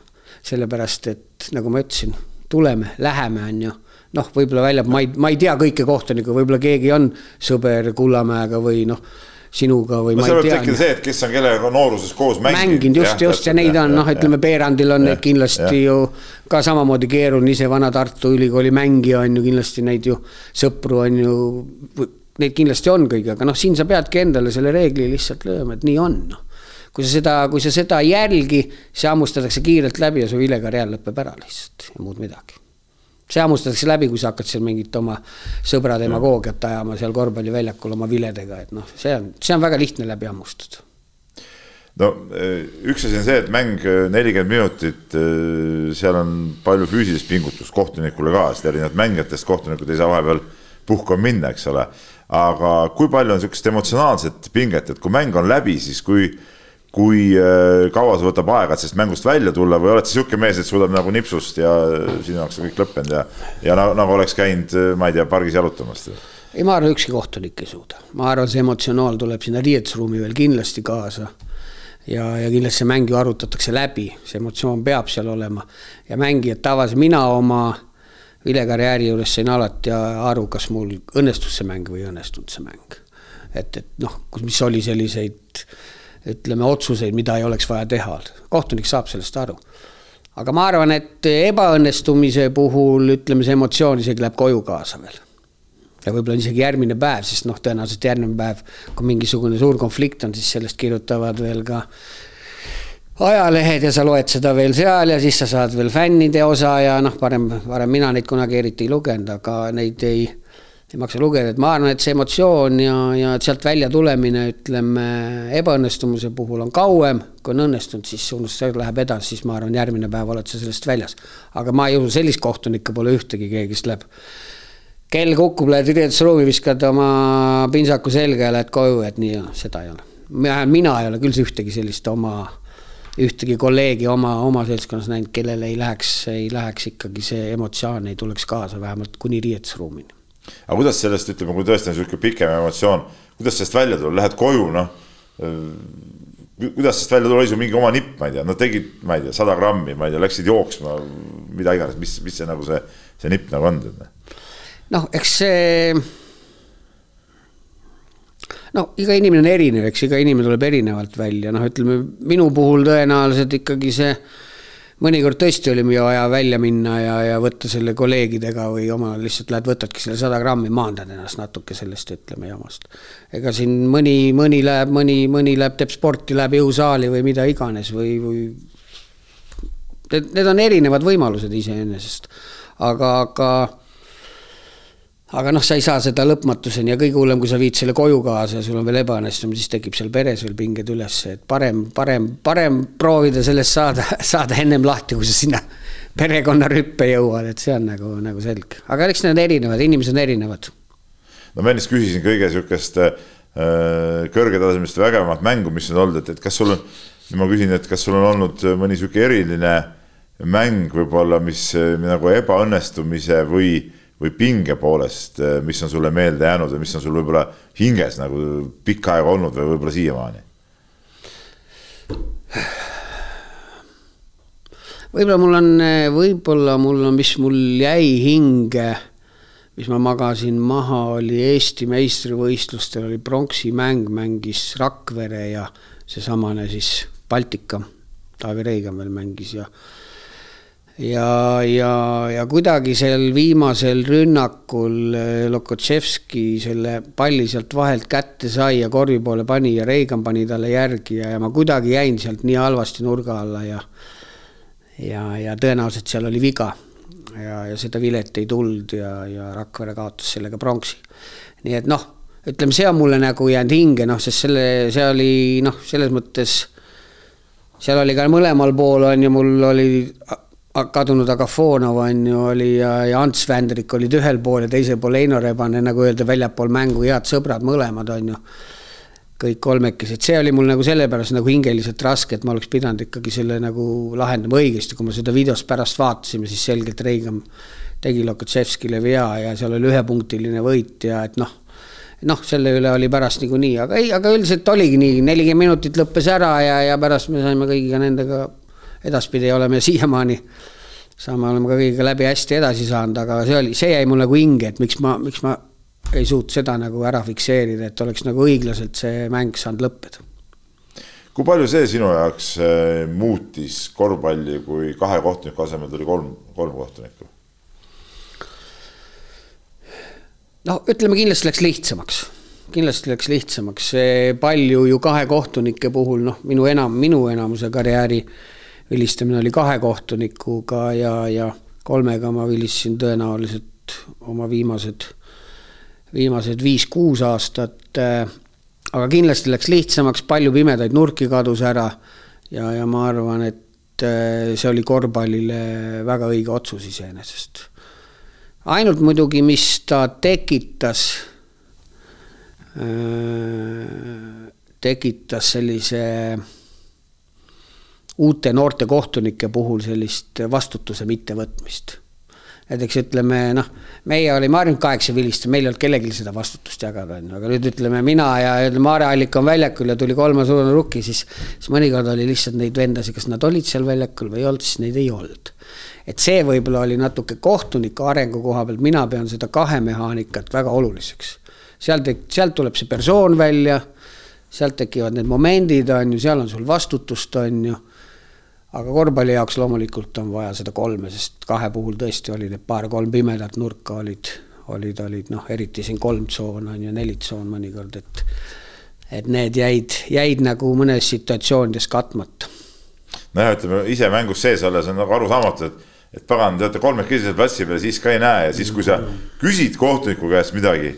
sellepärast et nagu ma ütlesin tuleme, läheme, on ju. noh, võib-olla välja, ma ei, ma ei tea kõike kohtunikku, võib-olla keegi on sõber Kullamäega või noh sinuga või no, ma ei tea. tekkida see, et kes on kellega nooruses koos mänginud. mänginud just, just ja neid on noh, ütleme Peerandil on neid kindlasti ja. ju ka samamoodi keeruline, ise vana Tartu Ülikooli mängija on ju kindlasti neid ju sõpru on ju. Neid kindlasti on kõigi, aga noh, siin sa peadki endale selle reegli lihtsalt lööma, et nii on noh kui sa seda, kui sa seda ei jälgi, see hammustatakse kiirelt läbi ja su vilekarjäär lõpeb ära lihtsalt ja muud midagi. see hammustatakse läbi, kui sa hakkad seal mingit oma sõbra demagoogiat ajama seal korvpalliväljakul oma viledega, et noh, see on, see on väga lihtne läbi hammustada no eh, üks asi on see, et mäng eh, nelikümmend minutit, eh, seal on palju füüsilist pingutust kohtunikule ka, sest erinevalt mängijatest kohtunikud ei saa vahepeal puhkama minna, eks ole. aga kui palju on sihukest emotsionaalset pinget, et kui mäng on läbi, siis kui kui äh, kaua see võtab aega, et sellest mängust välja tulla või oled sa sihuke mees, et suudab nagu nipsust ja sinu jaoks on kõik lõppenud ja, ja nagu, nagu oleks käinud, äh, ma ei tea, pargis jalutamas? ei, ma arvan, ükski kohtunik ei suuda, ma arvan, see emotsionaal tuleb sinna riietusruumi veel kindlasti kaasa. ja, ja kindlasti see mäng ju arutatakse läbi, see emotsioon peab seal olema ja mängijad tavaliselt, mina oma vilekarjääri juures sain alati aru, kas mul õnnestus see mäng või ei õnnestunud see mäng. et, et noh, mis oli selliseid ütleme, otsuseid, mida ei oleks vaja teha. kohtunik saab sellest aru. aga ma arvan, et ebaõnnestumise puhul ütleme, see emotsioon isegi läheb koju kaasa veel. ja võib-olla isegi järgmine päev, sest noh, tõenäoliselt järgmine päev, kui mingisugune suur konflikt on, siis sellest kirjutavad veel ka ajalehed ja sa loed seda veel seal ja siis sa saad veel fännide osa ja noh, parem, varem mina neid kunagi eriti ei lugenud, aga neid ei ei maksa lugeda, et ma arvan, et see emotsioon ja, ja sealt välja tulemine, ütleme, ebaõnnestumise puhul on kauem, kui on õnnestunud, siis unustus läheb edasi, siis ma arvan, järgmine päev oled sa sellest väljas. aga ma ei usu, sellist kohtunikku pole ühtegi, keegi, kes läheb kell kukub, lähed riietusruumi, viskad oma pintsaku selga ja lähed koju, et nii, seda ei ole. mina ei ole küll ühtegi sellist oma ühtegi kolleegi oma, oma seltskonnas näinud, kellel ei läheks, ei läheks ikkagi see emotsioon ei tuleks kaasa, vähemalt kuni riietusruumini. Aga kuidas sellest, ütleme, kui tõesti on niisugune pikem emotsioon, kuidas sellest välja tulla, lähed koju, noh kuidas sellest välja tulla, oli sul mingi oma nipp, ma ei tea, no tegid, ma ei tea, sada grammi, ma ei tea, läksid jooksma, mida iganes, mis, mis see nagu see, see nipp nagu on? noh, eks see no iga inimene on erinev, eks iga inimene tuleb erinevalt välja, noh, ütleme minu puhul tõenäoliselt ikkagi see mõnikord tõesti oli vaja välja minna ja, ja võtta selle kolleegidega või oma lihtsalt lähed, võtadki selle sada grammi, maandad ennast natuke sellest, ütleme, jamast. ega siin mõni, mõni läheb, mõni, mõni läheb, teeb sporti, läheb jõusaali või mida iganes või, või. Need on erinevad võimalused iseenesest, aga, aga aga noh, sa ei saa seda lõpmatuseni ja kõige hullem, kui sa viid selle koju kaasa ja sul on veel ebaõnnestumine, siis tekib seal peres veel pinged üles, et parem, parem, parem proovida sellest saada, [laughs] saada ennem lahti, kui sa sinna perekonnarüppe jõuad, et see on nagu, nagu selge, aga eks need erinevad, inimesed on erinevad. no ma ennist küsisin kõige sihukest äh, kõrgetasemest vägevamat mängu, mis on olnud, et, et kas sul on, ma küsin, et kas sul on olnud mõni sihuke eriline mäng võib-olla, mis nagu ebaõnnestumise või või pinge poolest, eh, mis on sulle meelde jäänud või mis on sul võib-olla hinges nagu pikka aega olnud või võib-olla siiamaani? võib-olla mul on, võib-olla mul on, mis mul jäi hinge, mis ma magasin maha, oli Eesti meistrivõistlustel oli pronksimäng, mängis Rakvere ja seesamane siis Baltika, Taavi Reigan veel mängis ja ja, ja, ja kuidagi seal viimasel rünnakul eh, Lokotševski selle palli sealt vahelt kätte sai ja korvi poole pani ja Reigan pani talle järgi ja, ja ma kuidagi jäin sealt nii halvasti nurga alla ja ja, ja tõenäoliselt seal oli viga ja, ja seda vilet ei tulnud ja, ja Rakvere kaotas sellega pronksi. nii et noh, ütleme, see on mulle nagu jäänud hinge, noh, sest selle, see oli noh, selles mõttes seal oli ka mõlemal pool on ju, mul oli kadunud Agafonov on ju oli ja, ja Ants Vändrik olid ühel pool ja teisel pool Heino Rebane, nagu öelda, väljapool mängu head sõbrad mõlemad on ju. kõik kolmekesi, et see oli mul nagu sellepärast nagu hingeliselt raske, et ma oleks pidanud ikkagi selle nagu lahendama õigesti, kui me seda videost pärast vaatasime, siis selgelt Reigam tegi Lokotševskile vea ja seal oli ühepunktiline võit ja et noh noh, selle üle oli pärast niikuinii, aga ei, aga üldiselt oligi nii, nelikümmend minutit lõppes ära ja, ja pärast me saime kõigiga nendega edaspidi oleme siiamaani, saame, oleme ka kõigiga läbi hästi edasi saanud, aga see oli, see jäi mul nagu hinge, et miks ma, miks ma ei suutnud seda nagu ära fikseerida, et oleks nagu õiglaselt see mäng saanud lõppeda. kui palju see sinu jaoks äh, muutis korvpalli, kui kahe kohtuniku asemel tuli kolm, kolm kohtunikku? no ütleme, kindlasti läks lihtsamaks kindlasti läks lihtsamaks, palju ju kahe kohtunike puhul, noh, minu enam, minu enamuse karjääri äh, vilistamine oli kahe kohtunikuga ja, ja kolmega ma vilistasin tõenäoliselt oma viimased, viimased viis-kuus aastat. aga kindlasti läks lihtsamaks, palju pimedaid nurki kadus ära ja, ja ma arvan, et see oli korvpallile väga õige otsus iseenesest. ainult muidugi, mis ta tekitas, tekitas sellise uute noorte kohtunike puhul sellist vastutuse mittevõtmist. näiteks ütleme noh, meie olime harjunud kaheksa vilistama, meil ei olnud kellelgi seda vastutust jagada, on ju, aga nüüd ütleme mina ja ütleme, Aare Allik on väljakul ja tuli kolme suurune rukki, siis, siis mõnikord oli lihtsalt neid vendasid, kas nad olid seal väljakul või ei olnud, siis neid ei olnud. et see võib-olla oli natuke kohtuniku arengu koha pealt, mina pean seda kahemehaanikat väga oluliseks. seal tek-, sealt tuleb see persoon välja, sealt tekivad need momendid, on ju, seal on sul vastutust, on ju aga korvpalli jaoks loomulikult on vaja seda kolme, sest kahe puhul tõesti oli need paar-kolm pimedat nurka olid, olid, olid noh, eriti siin kolm tsoon on ju, neli tsoon mõnikord, et et need jäid, jäid nagu mõnes situatsioonides katmata. nojah, ütleme ise mängus sees olles on nagu arusaamatu, et et pagan, te olete kolmekesi seal platsi peal, siis ka ei näe ja siis, kui sa küsid kohtuniku käest midagi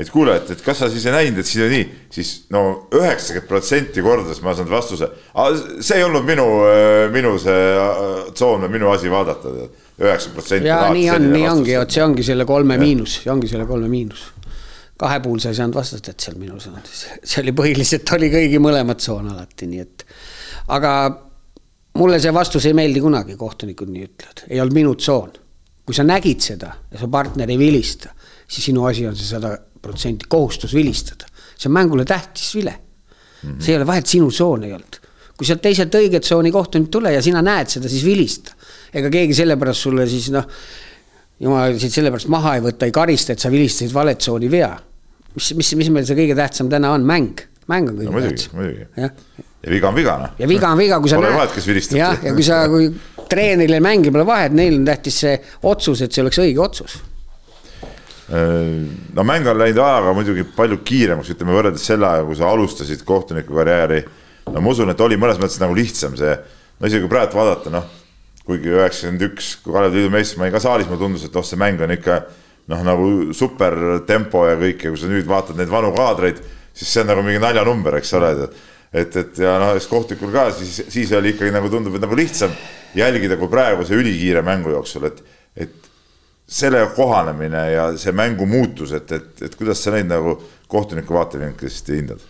et kuule, et, et kas sa siis ei näinud, et siin on nii, siis no üheksakümmend protsenti kordades ma saan vastuse. see ei olnud minu, minu see äh, tsoon või minu asi vaadata, üheksakümmend protsenti. ja nii on, nii ongi, vot see ongi selle kolme ja. miinus, see ongi selle kolme miinus. kahe puhul sa ei saanud vastata, et seal minus on, see oli põhiliselt oli kõigi mõlemad tsoon alati, nii et aga mulle see vastus ei meeldi kunagi, kohtunikud nii ütlevad, ei olnud minu tsoon. kui sa nägid seda ja su partner ei vilista, siis sinu asi on see sada protsenti kohustus vilistada. see on mängule tähtis vile mm. -hmm. see ei ole vahet, sinu tsoon ei olnud. kui sealt teiselt õiget tsooni kohtunik tule ja sina näed seda, siis vilista. ega keegi sellepärast sulle siis noh, jumal sind sellepärast maha ei võta, ei karista, et sa vilistasid valet tsooni vea. mis, mis, mis meil see kõige tähtsam täna on, mäng mäng on kõige no, tähtsam. muidugi. ja viga on viga, noh. ja viga on viga, kui sa pole vahet, kes vilistab. jah, ja kui sa, kui treeneril ja mängijal pole vahet, neil on tähtis see otsus, et see oleks õige otsus. Äh, no mäng on läinud ajaga muidugi palju kiiremaks, ütleme võrreldes selle ajaga, kui sa alustasid kohtuniku karjääri. no ma usun, et oli mõnes mõttes nagu lihtsam see, no isegi praegu vaadata, noh, kuigi üheksakümmend üks, kui Kalev Liidu meister, ma olin ka saalis, mulle tundus, et oh, see mäng on ikka noh, nagu super tempo ja kõik ja kui sa nüüd vaatad neid vanu kaadreid siis see on nagu mingi naljanumber, eks ole, et, et ja noh, eks kohtunikul ka siis, siis oli ikkagi nagu tundub, et nagu lihtsam jälgida kui praeguse ülikiire mängu jooksul, et, et sellega kohanemine ja see mängu muutus, et, et, et kuidas sa neid nagu kohtuniku vaatevinklist hindad?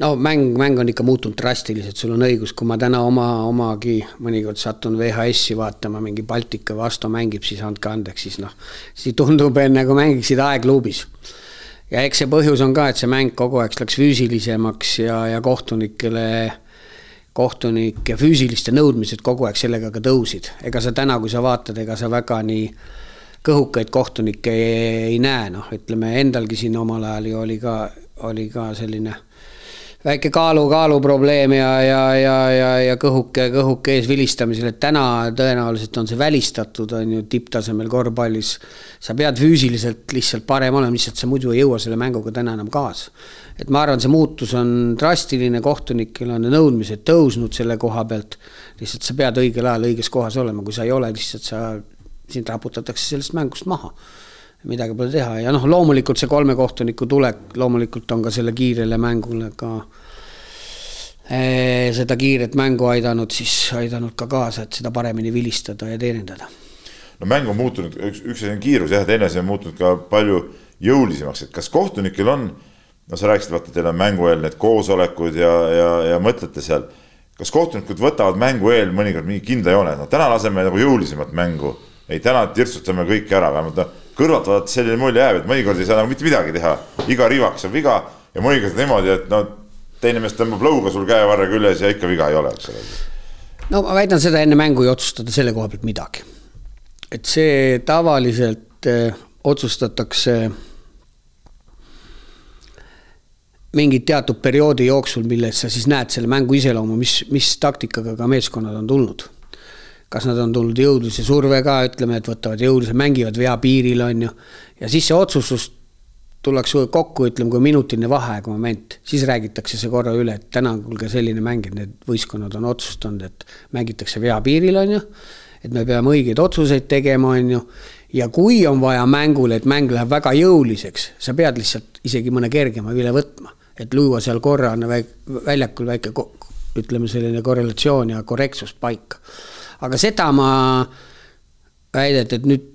no mäng, mäng on ikka muutunud drastiliselt, sul on õigus, kui ma täna oma, omagi mõnikord satun VHS-i vaatama, mingi Baltika vastu mängib, siis andke andeks, siis noh, siis tundub, nagu mängiksid aegluubis ja eks see põhjus on ka, et see mäng kogu aeg läks füüsilisemaks ja, ja kohtunikele, kohtunike füüsiliste nõudmised kogu aeg sellega ka tõusid. ega sa täna, kui sa vaatad, ega sa väga nii kõhukaid kohtunikke ei, ei näe, noh, ütleme endalgi siin omal ajal ju oli ka, oli ka selline väike kaalu, kaaluprobleem ja, ja, ja, ja, ja kõhuke, kõhuke ees vilistamisel, et täna tõenäoliselt on see välistatud, on ju, tipptasemel korvpallis. sa pead füüsiliselt lihtsalt parem olema, lihtsalt sa muidu ei jõua selle mänguga täna enam kaasa. et ma arvan, see muutus on drastiline, kohtunikel on nõudmised tõusnud selle koha pealt. lihtsalt sa pead õigel ajal õiges kohas olema, kui sa ei ole, lihtsalt sa, sind raputatakse sellest mängust maha midagi pole teha ja noh, loomulikult see kolme kohtuniku tulek loomulikult on ka selle kiirele mängule ka eh, seda kiiret mängu aidanud, siis aidanud ka kaasa, et seda paremini vilistada ja teenindada. no mäng on muutunud, üks, üks asi on kiirus jah, teine asi on muutunud ka palju jõulisemaks, et kas kohtunikel on, no sa rääkisid, vaata, teil on mängu eel need koosolekud ja, ja, ja mõtlete seal. kas kohtunikud võtavad mängu eel mõnikord mingi kindla joone, no täna laseme nagu jõulisemat mängu, ei täna tirtsutame kõike ära, vähemalt noh kõrvalt vaadates selline mulje jääb, et mõnikord ei saa nagu mitte midagi teha, iga rivaks on viga ja mõnikord niimoodi, et no teine mees tõmbab lõuga sul käevarre küljes ja ikka viga ei ole, eks ole. no ma väidan seda, enne mängu ei otsustada selle koha pealt midagi. et see tavaliselt eh, otsustatakse mingi teatud perioodi jooksul, milles sa siis näed selle mängu iseloomu, mis, mis taktikaga ka meeskonnad on tulnud kas nad on tulnud jõudluse survega, ütleme, et võtavad jõudluse, mängivad vea piiril, on ju. ja siis see otsustus tullakse kokku, ütleme, kui minutiline vaheaeg moment, siis räägitakse see korra üle, et täna kuulge selline mäng, et need võistkonnad on otsustanud, et mängitakse vea piiril, on ju. et me peame õigeid otsuseid tegema, on ju. ja kui on vaja mängule, et mäng läheb väga jõuliseks, sa pead lihtsalt isegi mõne kergema vile võtma, et luua seal korra väljakul väike ütleme, selline korrelatsioon ja korrektsus paika aga seda ma väidet, et nüüd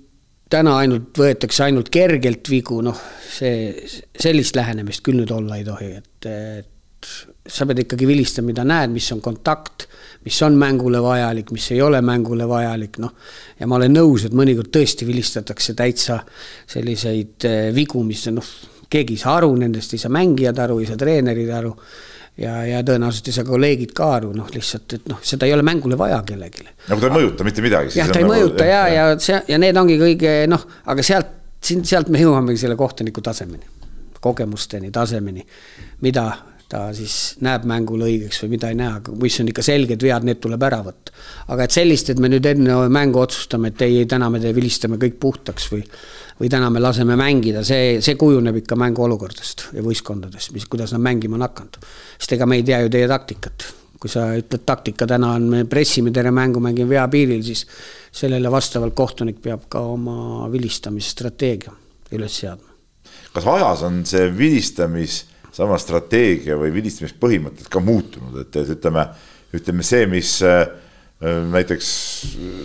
täna ainult võetakse ainult kergelt vigu, noh, see, sellist lähenemist küll nüüd olla ei tohi, et, et sa pead ikkagi vilistama, mida näed, mis on kontakt, mis on mängule vajalik, mis ei ole mängule vajalik, noh. ja ma olen nõus, et mõnikord tõesti vilistatakse täitsa selliseid eh, vigu, mis noh, keegi ei saa aru nendest, ei saa mängijad aru, ei saa treenerid aru ja, ja tõenäoliselt ei saa kolleegid ka aru, noh, lihtsalt, et noh, seda ei ole mängule vaja kellelegi. nagu ta ei mõjuta mitte midagi. jah, ta ei nagu, mõjuta ja, ja see ja need ongi kõige noh, aga sealt, sealt me jõuamegi selle kohtuniku tasemeni, kogemusteni, tasemeni, mida ta siis näeb mängul õigeks või mida ei näe, aga mis on ikka selged vead, need tuleb ära võtta. aga et sellist, et me nüüd enne mängu otsustame, et ei, ei täna me vilistame kõik puhtaks või või täna me laseme mängida, see, see kujuneb ikka mänguolukordadest ja võistkondadest, mis, kuidas nad mängima on hakanud. sest ega me ei tea ju teie taktikat. kui sa ütled taktika, täna on, me pressime terve mängu, mängime vea piiril, siis sellele vastavalt kohtunik peab ka oma vilistamise strateegia üles seadma. kas ajas on see vilistamis, sama strateegia või vilistamispõhimõtted ka muutunud, et, et ütleme, ütleme see, mis äh, näiteks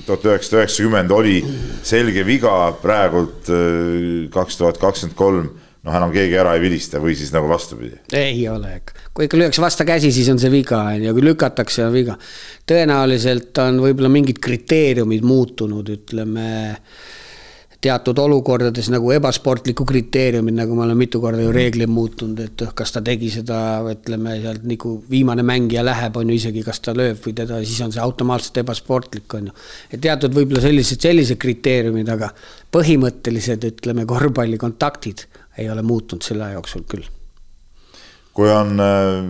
tuhat üheksasada üheksakümmend oli selge viga, praegult äh, kaks tuhat kakskümmend kolm noh, enam keegi ära ei vilista või siis nagu vastupidi? ei ole, kui ikka lüüakse vasta käsi, siis on see viga, on ju, kui lükatakse, on viga. tõenäoliselt on võib-olla mingid kriteeriumid muutunud, ütleme teatud olukordades nagu ebasportliku kriteeriumid, nagu ma olen mitu korda ju mhm. reegleid muutunud, et kas ta tegi seda, ütleme sealt nagu viimane mängija läheb, on ju isegi, kas ta lööb või teda, siis on see automaatselt ebasportlik, on ju. et teatud võib-olla sellised, sellised kriteeriumid, aga põhimõttelised, ütleme, korvpallikontaktid ei ole muutunud selle aja jooksul küll. kui on äh,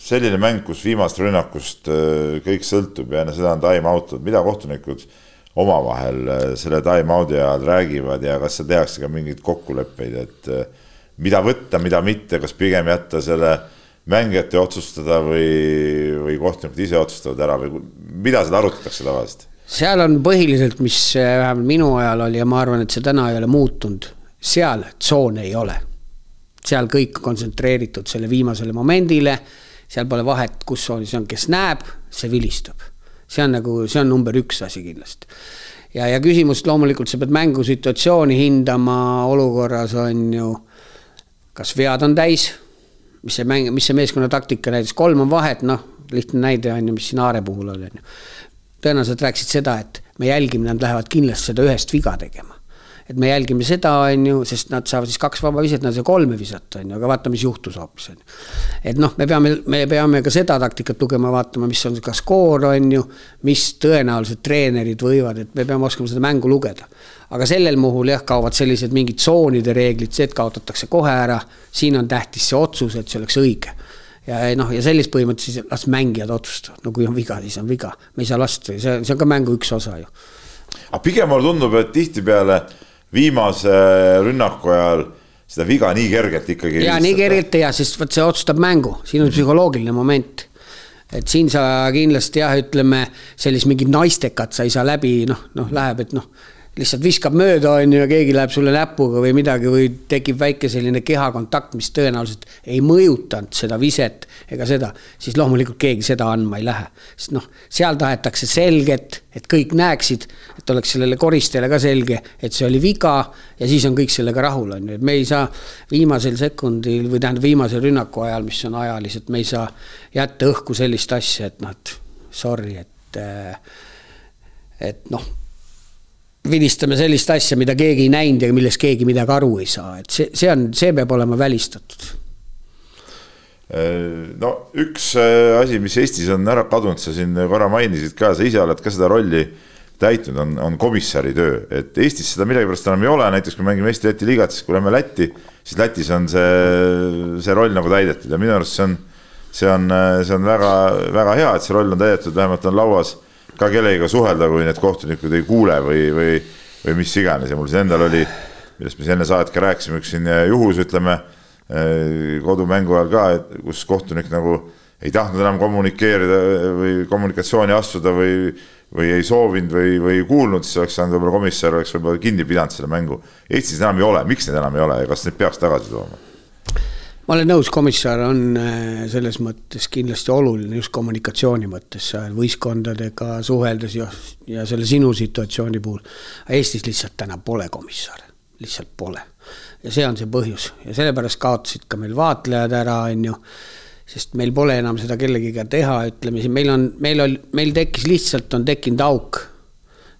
selline mäng, kus viimast rünnakust äh, kõik sõltub ja enne seda on time-out'ud, mida kohtunikud omavahel äh, selle time-out'i ajal räägivad ja kas seal tehakse ka mingeid kokkuleppeid, et mida võtta, mida mitte, kas pigem jätta selle mängijate otsustada või, või kohtunikud ise otsustavad ära või mida seal arutatakse tavaliselt? seal on põhiliselt, mis vähemalt minu ajal oli ja ma arvan, et see täna ei ole muutunud seal tsoone ei ole. seal kõik kontsentreeritud selle viimasele momendile, seal pole vahet, kus tsoonis on, kes näeb, see vilistab. See on nagu, see on number üks asi kindlasti. ja, ja küsimus loomulikult, sa pead mängusituatsiooni hindama olukorras on ju, kas vead on täis, mis see mäng, mis see meeskonna taktika näitas, kolm on vahet, noh, lihtne näide on ju, mis siin Aare puhul oli, on ju. tõenäoliselt rääkisid seda, et me jälgime, nad lähevad kindlasti seda ühest viga tegema et me jälgime seda, on ju, sest nad saavad siis kaks vaba viset, nad ei saa kolme visata, on ju, aga vaata, mis juhtus hoopis, on ju. et noh, me peame, me peame ka seda taktikat lugema, vaatama, mis on ka skoor, on ju, mis tõenäoliselt treenerid võivad, et me peame oskama seda mängu lugeda. aga sellel puhul jah, kaovad sellised mingid tsoonide reeglid, see, et kaotatakse kohe ära, siin on tähtis see otsus, et see oleks õige ja noh, ja sellist põhimõtteliselt siis las mängijad otsustavad, no kui on viga, siis on viga, me ei saa lasta, see, see on ka mängu üks osa ju. aga pigem mulle tundub, et tihtipeale viimase rünnaku ajal seda viga nii kergelt ikkagi. ja nii kergelt ei jää, sest vot see otsustab mängu, siin on psühholoogiline moment. et siin sa kindlasti jah, ütleme sellist mingit naistekat sa ei saa läbi, noh, noh, läheb, et noh lihtsalt viskab mööda, on ju, ja keegi läheb sulle näpuga või midagi või tekib väike selline kehakontakt, mis tõenäoliselt ei mõjutanud seda viset ega seda, siis loomulikult keegi seda andma ei lähe. sest noh, seal tahetakse selget, et kõik näeksid, et oleks sellele koristajale ka selge, et see oli viga ja siis on kõik sellega rahul, on ju, et me ei saa viimasel sekundil või tähendab viimase rünnaku ajal, mis on ajaliselt, me ei saa jätta õhku sellist asja, et noh, et sorry, et et noh vilistame sellist asja, mida keegi ei näinud ja millest keegi midagi aru ei saa, et see, see on, see peab olema välistatud. no üks äh, asi, mis Eestis on ära kadunud, sa siin korra mainisid ka, sa ise oled ka seda rolli täitnud, on, on komissari töö, et Eestis seda millegipärast enam ei ole, näiteks kui mängime Eesti-Läti liigat, siis kui lähme Lätti, siis Lätis on see, see roll nagu täidetud. Ja minu arust see on, see on, see on väga-väga hea, et see roll on täidetud, vähemalt on lauas ka kellegagi suhelda, kui need kohtunikud ei kuule või, või, või mis iganes ja mul siin endal oli, millest me siin enne saadet ka rääkisime, üks siin juhus, ütleme eh, kodumängu ajal ka, kus kohtunik nagu ei tahtnud enam kommunikeerida või kommunikatsiooni astuda või, või ei soovinud või, või ei kuulnud, siis oleks saanud võib-olla komissar oleks võib-olla kinni pidanud selle mängu. Eestis enam ei ole, miks neid enam ei ole ja kas neid peaks tagasi tooma? Ma olen nõus, komissar on äh, selles mõttes kindlasti oluline just kommunikatsiooni mõttes, võistkondadega suheldes ja, ja selle sinu situatsiooni puhul. Eestis lihtsalt täna pole komissare, lihtsalt pole. ja see on see põhjus ja sellepärast kaotasid ka meil vaatlejad ära, on ju. sest meil pole enam seda kellegiga teha, ütleme siin meil on, meil oli, meil tekkis lihtsalt on tekkinud auk.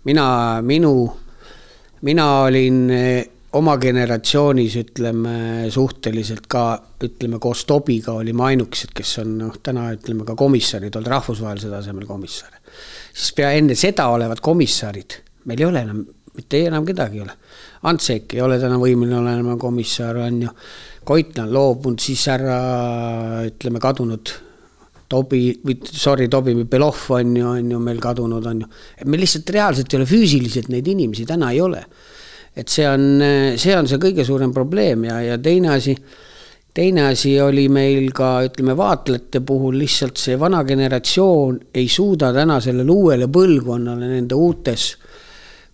mina, minu, mina olin oma generatsioonis ütleme suhteliselt ka ütleme koos Tobiga olime ainukesed, kes on noh, täna ütleme ka komissarid olnud rahvusvahelisel tasemel komissare. siis pea enne seda olevad komissarid, meil ei ole enam, mitte enam kedagi ei ole. Ants Eek ei ole täna võimeline olema komissar, on ju. Koitla on loobunud, siis härra ütleme kadunud Tobi või sorry, Tobi Belov on ju, on ju meil kadunud, on ju. et meil lihtsalt reaalselt ei ole füüsiliselt neid inimesi täna ei ole et see on, see on see kõige suurem probleem ja, ja teine asi, teine asi oli meil ka ütleme, vaatlejate puhul lihtsalt see vana generatsioon ei suuda täna sellele uuele põlvkonnale nende uutes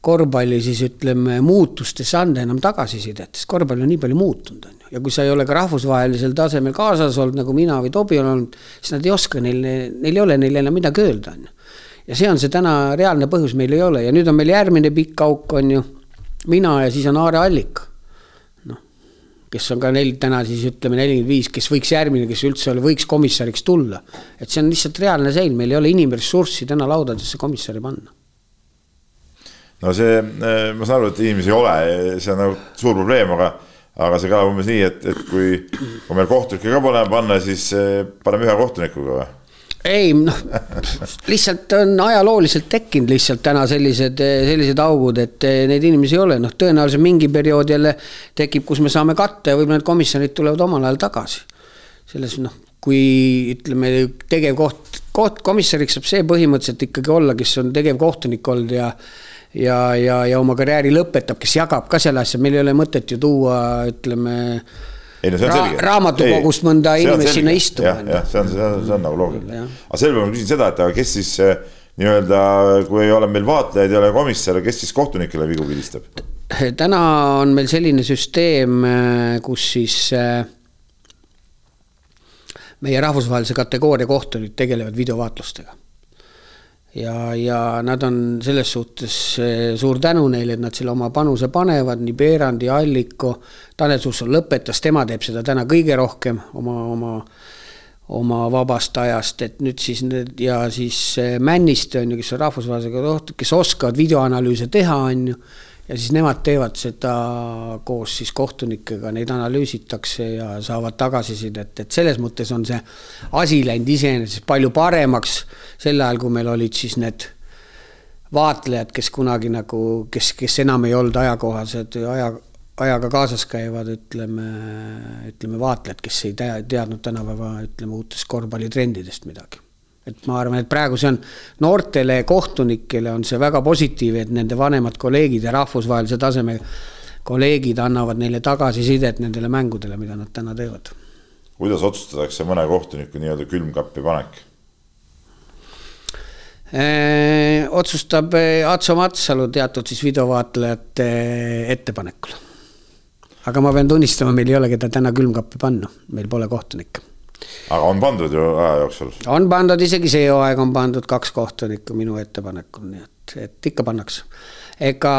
korvpalli siis ütleme muutustes anda enam tagasisidet, sest korvpall on nii palju muutunud, on ju. ja kui sa ei ole ka rahvusvahelisel tasemel kaasas olnud, nagu mina või Tobi on olnud, siis nad ei oska, neil, neil ei ole neile enam midagi öelda, on ju. ja see on see täna reaalne põhjus, meil ei ole ja nüüd on meil järgmine pikk auk, on ju mina ja siis on Aare Allik. noh, kes on ka neil täna siis ütleme nelikümmend viis, kes võiks järgmine, kes üldse võiks komissariks tulla. et see on lihtsalt reaalne sein, meil ei ole inimressurssi täna laudadesse komissari panna. no see, ma saan aru, et inimesi ei ole, see on nagu suur probleem, aga, aga see kõlab umbes nii, et, et kui, kui meil kohtunikke ka pole panna, siis eh, paneme ühe kohtunikuga või? Ei noh, lihtsalt on ajalooliselt tekkinud lihtsalt täna sellised, sellised augud, et neid inimesi ei ole, noh, tõenäoliselt mingi periood jälle tekib, kus me saame katta ja võib-olla need komisjonid tulevad omal ajal tagasi. selles noh, kui ütleme, tegevkoht, koht, komissariks saab see põhimõtteliselt ikkagi olla, kes on tegevkohtunik olnud ja ja, ja, ja oma karjääri lõpetab, kes jagab ka selle asja, meil ei ole mõtet ju tuua, ütleme ei no see on selge. raamatukogust mõnda inimest sinna istuma. jah, see on, see on, see on nagu loogiline. aga sel juhul ma küsin seda, et aga kes siis eh, nii-öelda, kui ei ole meil vaatlejaid, ei ole komissare, kes siis kohtunikele vigu vilistab? täna on meil selline süsteem, eh, kus siis eh, meie rahvusvahelise kategooria kohtunikud tegelevad videovaatlustega ja, ja nad on selles suhtes eh, suur tänu neile, et nad selle oma panuse panevad, nii Peerandi, Alliko, Tanel Susson lõpetas, tema teeb seda täna kõige rohkem oma, oma oma vabast ajast, et nüüd siis need ja siis eh, Männiste on ju, kes on rahvusvahelisega kohtud, kes oskavad videoanalüüse teha, on ju ja siis nemad teevad seda koos siis kohtunikega, neid analüüsitakse ja saavad tagasisidet, et selles mõttes on see asi läinud iseenesest palju paremaks sel ajal, kui meil olid siis need vaatlejad, kes kunagi nagu, kes, kes enam ei olnud ajakohased, aja, ajaga kaasas käivad, ütleme, ütleme vaatlejad, kes ei tea, teadnud tänapäeva, ütleme, uutest korvpallitrendidest midagi et ma arvan, et praegu see on noortele kohtunikele on see väga positiivne, et nende vanemad kolleegid ja rahvusvahelise taseme kolleegid annavad neile tagasisidet nendele mängudele, mida nad täna teevad. kuidas otsustatakse mõne kohtuniku nii-öelda külmkappi panek? otsustab Atso Matsalu teatud siis videovaatlejate ettepanekul. aga ma pean tunnistama, meil ei ole keda täna külmkappi panna, meil pole kohtunikke aga on pandud ju aja jooksul? on pandud, isegi see hooaeg on pandud kaks kohtunikku minu ettepanekul, nii et, et ikka pannakse. ega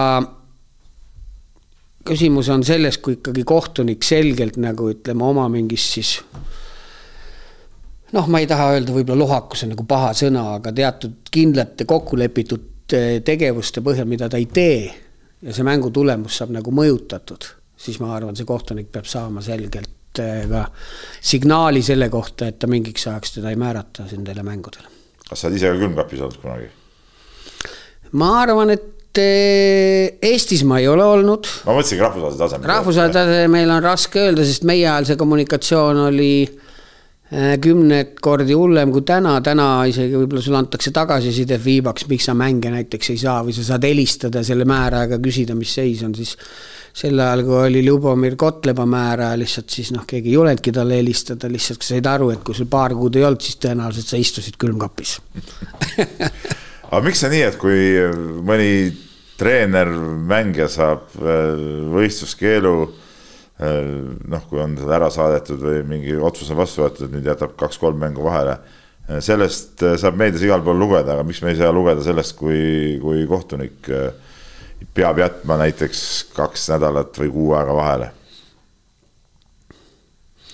küsimus on selles, kui ikkagi kohtunik selgelt nagu ütleme oma mingis siis noh, ma ei taha öelda, võib-olla lohakus on nagu paha sõna, aga teatud kindlate kokkulepitud eh, tegevuste põhjal, mida ta ei tee ja see mängu tulemus saab nagu mõjutatud, siis ma arvan, see kohtunik peab saama selgelt ka signaali selle kohta, et ta mingiks ajaks teda ei määrata nendele mängudele. kas sa oled ise ka külmkapis olnud kunagi? ma arvan, et eh, Eestis ma ei ole olnud. ma mõtlesingi rahvusvahelisel tasemel. rahvusvahelisel tasemel on raske öelda, sest meie ajal see kommunikatsioon oli eh, kümneid kordi hullem kui täna, täna isegi võib-olla sulle antakse tagasisidet viibaks, miks sa mänge näiteks ei saa või sa saad helistada selle määrajaga, küsida, mis seis on, siis sel ajal, kui oli Ljubomir Kotleba määraja, lihtsalt siis noh, keegi ei julenudki talle helistada, lihtsalt said aru, et kui sul paar kuud ei olnud, siis tõenäoliselt sa istusid külmkapis [laughs] aga miks see nii, et kui mõni treener, mängija saab äh, võistluskeelu, äh, noh, kui on seda ära saadetud või mingi otsus on vastu võetud, nüüd jätab kaks-kolm mängu vahele. Äh, sellest saab meedias igal pool lugeda, aga miks me ei saa lugeda sellest, kui, kui kohtunik äh, peab jätma näiteks kaks nädalat või kuu aega vahele?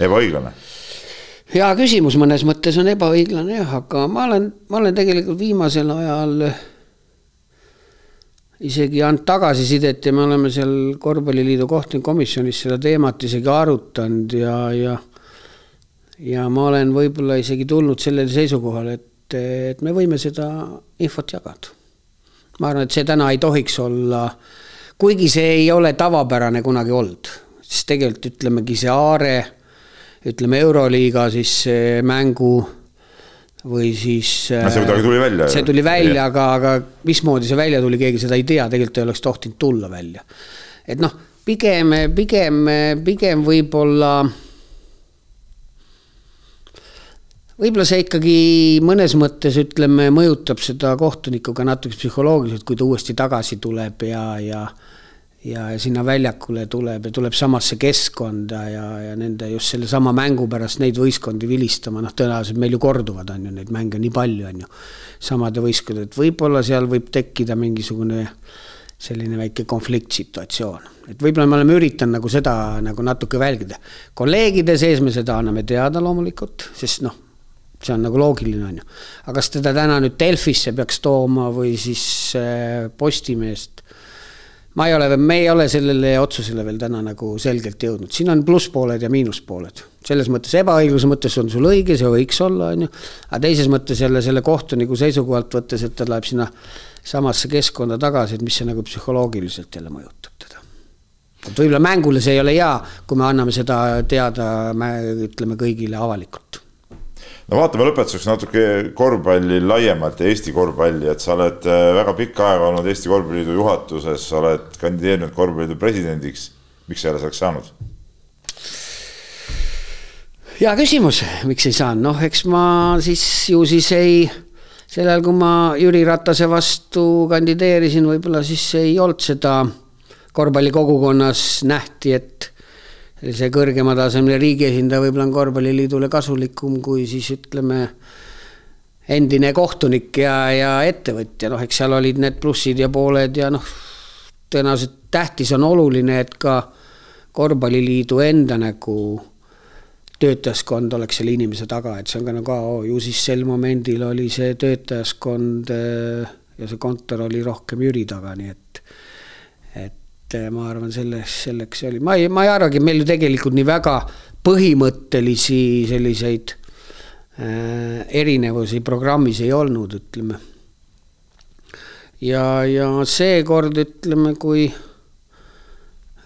ebaõiglane. hea küsimus, mõnes mõttes on ebaõiglane jah, aga ma olen, ma olen tegelikult viimasel ajal isegi andnud tagasisidet ja me oleme seal korvpalliliidu kohtunikukomisjonis seda teemat isegi arutanud ja, ja ja ma olen võib-olla isegi tulnud sellele seisukohale, et, et me võime seda infot jagada ma arvan, et see täna ei tohiks olla, kuigi see ei ole tavapärane kunagi olnud, siis tegelikult ütlemegi see Aare, ütleme Euroliiga siis mängu või siis. no see kuidagi tuli välja. see tuli välja, aga, aga mismoodi see välja tuli, keegi seda ei tea, tegelikult ei oleks tohtinud tulla välja. et noh, pigem, pigem, pigem võib-olla võib-olla see ikkagi mõnes mõttes ütleme, mõjutab seda kohtunikku ka natuke psühholoogiliselt, kui ta uuesti tagasi tuleb ja, ja ja, ja sinna väljakule tuleb ja tuleb samasse keskkonda ja, ja nende just sellesama mängu pärast neid võistkondi vilistama, noh, tõenäoliselt meil ju korduvad, on ju, neid mänge nii palju, on ju. samade võistkondade, et võib-olla seal võib tekkida mingisugune selline väike konfliktsituatsioon, et võib-olla me oleme üritanud nagu seda nagu natuke välgida. kolleegide sees me seda anname teada loomulikult, sest noh, see on nagu loogiline, on ju. aga kas teda täna nüüd Delfisse peaks tooma või siis äh, Postimehest ma ei ole, me ei ole sellele otsusele veel täna nagu selgelt jõudnud, siin on plusspooled ja miinuspooled. selles mõttes ebaõigluse mõttes on sul õige, see võiks olla, on ju, aga teises mõttes jälle selle kohtuniku seisukohalt võttes, et ta läheb sinna samasse keskkonda tagasi, et mis see nagu psühholoogiliselt jälle mõjutab teda. et võib-olla mängule see ei ole hea, kui me anname seda teada, ütleme kõigile avalikult no vaatame lõpetuseks natuke korvpalli laiemalt ja Eesti korvpalli, et sa oled äh, väga pikka aega olnud Eesti Korvpalliliidu juhatuses, sa oled kandideerinud korvpalliliidu presidendiks. miks sa ei ole selleks saanud? hea küsimus, miks ei saanud, noh, eks ma siis ju siis ei, sel ajal, kui ma Jüri Ratase vastu kandideerisin, võib-olla siis ei olnud seda korvpallikogukonnas nähti, et see kõrgematasemeline riigi esindaja võib-olla on korvpalliliidule kasulikum kui siis ütleme, endine kohtunik ja, ja ettevõtja, noh, eks seal olid need plussid ja pooled ja noh, tõenäoliselt tähtis on oluline, et ka korvpalliliidu enda nagu töötajaskond oleks selle inimese taga, et see on ka nagu oh, ju siis sel momendil oli see töötajaskond äh, ja see kontor oli rohkem Jüri taga, nii et et ma arvan, selles, selleks oli, ma ei, ma ei arvagi, meil ju tegelikult nii väga põhimõttelisi selliseid äh, erinevusi programmis ei olnud, ütleme. ja, ja seekord ütleme, kui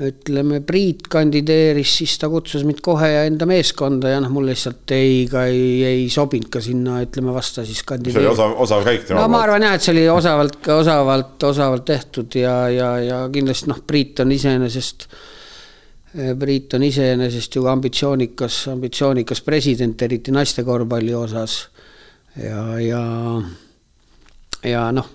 ütleme, Priit kandideeris, siis ta kutsus mind kohe ja enda meeskonda ja noh, mul lihtsalt ei, ka ei, ei sobinud ka sinna, ütleme, vasta siis kandideerida. see oli osav, osav käik tema poolt? no ma arvan jah, et see oli osavalt, osavalt, osavalt tehtud ja, ja, ja kindlasti noh, Priit on iseenesest, Priit on iseenesest ju ambitsioonikas, ambitsioonikas president, eriti naiste korvpalli osas. ja, ja, ja noh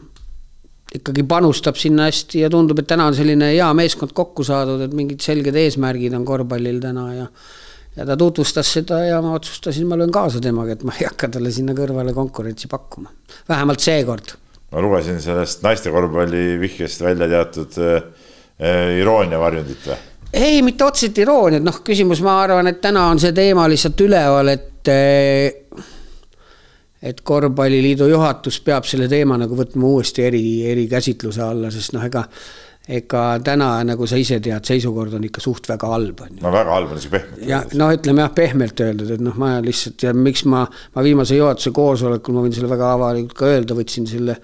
ikkagi panustab sinna hästi ja tundub, et täna on selline hea meeskond kokku saadud, et mingid selged eesmärgid on korvpallil täna ja ja ta tutvustas seda ja ma otsustasin, ma löön kaasa temaga, et ma ei hakka talle sinna kõrvale konkurentsi pakkuma, vähemalt seekord. ma lugesin sellest naiste korvpalli vihjest välja teatud äh, iroonia varjundit või? ei, mitte otseselt irooniat, noh, küsimus, ma arvan, et täna on see teema lihtsalt üleval, et äh, et korvpalliliidu juhatus peab selle teema nagu võtma uuesti eri, erikäsitluse alla, sest noh, ega ega täna, nagu sa ise tead, seisukord on ikka suht väga halb, on ju. no väga halb on isegi pehmelt. ja noh, ütleme jah, pehmelt öeldud, et noh, ma lihtsalt ja miks ma, ma viimase juhatuse koosolekul, ma võin selle väga avalikult ka öelda, võtsin selle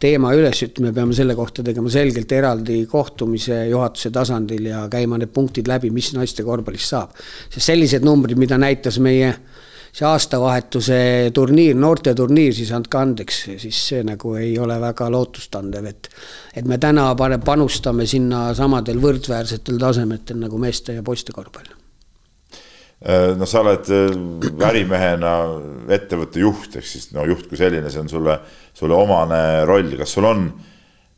teema üles, et me peame selle kohta tegema selgelt eraldi kohtumise juhatuse tasandil ja käima need punktid läbi, mis naiste korvpallist saab. sest sellised numbrid, mida näitas meie see aastavahetuse turniir, noorteturniir, siis andke andeks, siis see nagu ei ole väga lootustandev, et et me täna panustame sinna samadel võrdväärsetel tasemetel nagu meeste ja poiste korvpall. Äh, no sa oled äh, ärimehena ettevõtte juht, ehk siis no juht kui selline, see on sulle, sulle omane roll, kas sul on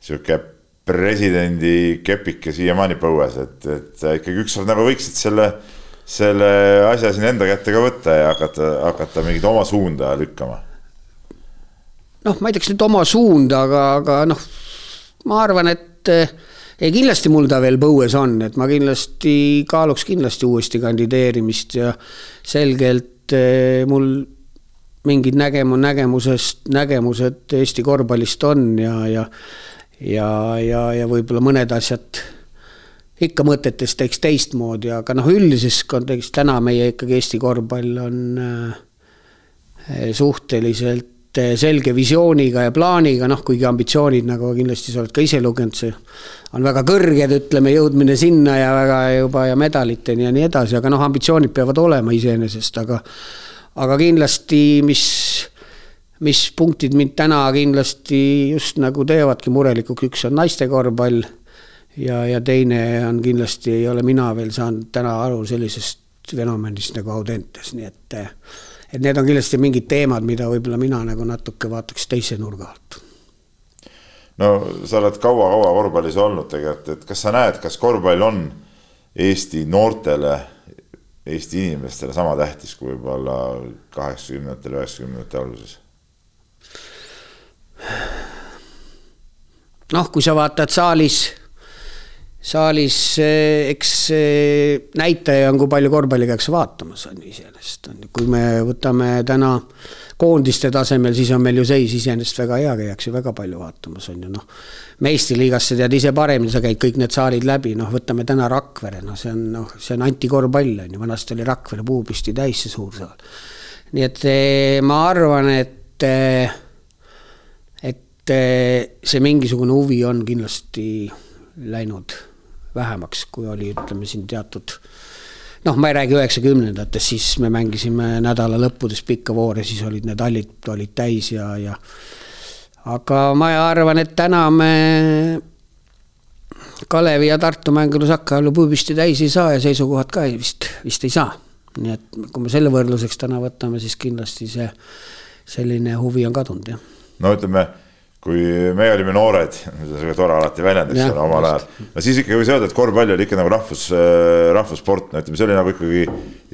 sihuke presidendi kepike siiamaani põues, et, et ikkagi ükskord nagu võiksid selle selle asja siin enda kätte ka võtta ja hakata, hakata mingit oma suunda lükkama? noh, ma ei teaks nüüd oma suunda, aga, aga noh, ma arvan, et ei, kindlasti mul ta veel põues on, et ma kindlasti kaaluks kindlasti uuesti kandideerimist ja selgelt eh, mul mingid nägemu, nägemusest, nägemused Eesti korvpallist on ja, ja ja, ja, ja võib-olla mõned asjad ikka mõtetes teeks teistmoodi, aga noh, üldises kontekstis täna meie ikkagi Eesti korvpall on äh, suhteliselt äh, selge visiooniga ja plaaniga, noh, kuigi ambitsioonid, nagu kindlasti sa oled ka ise lugenud, see on väga kõrged, ütleme, jõudmine sinna ja väga juba ja medaliteni ja nii edasi, aga noh, ambitsioonid peavad olema iseenesest, aga aga kindlasti, mis mis punktid mind täna kindlasti just nagu teevadki murelikuks, üks on naiste korvpall ja, ja teine on kindlasti, ei ole mina veel saanud täna aru sellisest fenomenist nagu Audentes, nii et et need on kindlasti mingid teemad, mida võib-olla mina nagu natuke vaataks teise nurga alt. no sa oled kaua-kaua korvpallis olnud tegelikult, et kas sa näed, kas korvpall on Eesti noortele, Eesti inimestele sama tähtis kui võib-olla kaheksakümnendatel, üheksakümnendate alguses? noh, kui sa vaatad saalis saalis eks näitaja on, kui palju korvpalli käiakse vaatamas, on iseenesest, kui me võtame täna koondiste tasemel, siis on meil ju seis iseenesest väga hea, käiakse väga palju vaatamas, on ju noh. meistriliigas sa tead ise paremini, sa käid kõik need saalid läbi, noh, võtame täna Rakvere, noh, see on noh, see on antikorvpall on ju, vanasti oli Rakvere puupüsti täis see suur saal. nii et eh, ma arvan, et eh, et eh, see mingisugune huvi on kindlasti läinud vähemaks, kui oli, ütleme siin teatud noh, ma ei räägi üheksakümnendatest, siis me mängisime nädala lõppudes pikka voore, siis olid need hallid olid täis ja, ja aga ma arvan, et täna me Kalevi ja Tartu mängude Saksalu puupüsti täis ei saa ja seisukohad ka ei, vist, vist ei saa. nii et kui me selle võrdluseks täna võtame, siis kindlasti see selline huvi on kadunud, jah. no ütleme kui me olime noored, see tore alati väljendaks seda omal ajal, no siis ikkagi võis öelda, et korvpall oli ikka nagu rahvus, äh, rahvussport, no ütleme, see oli nagu ikkagi,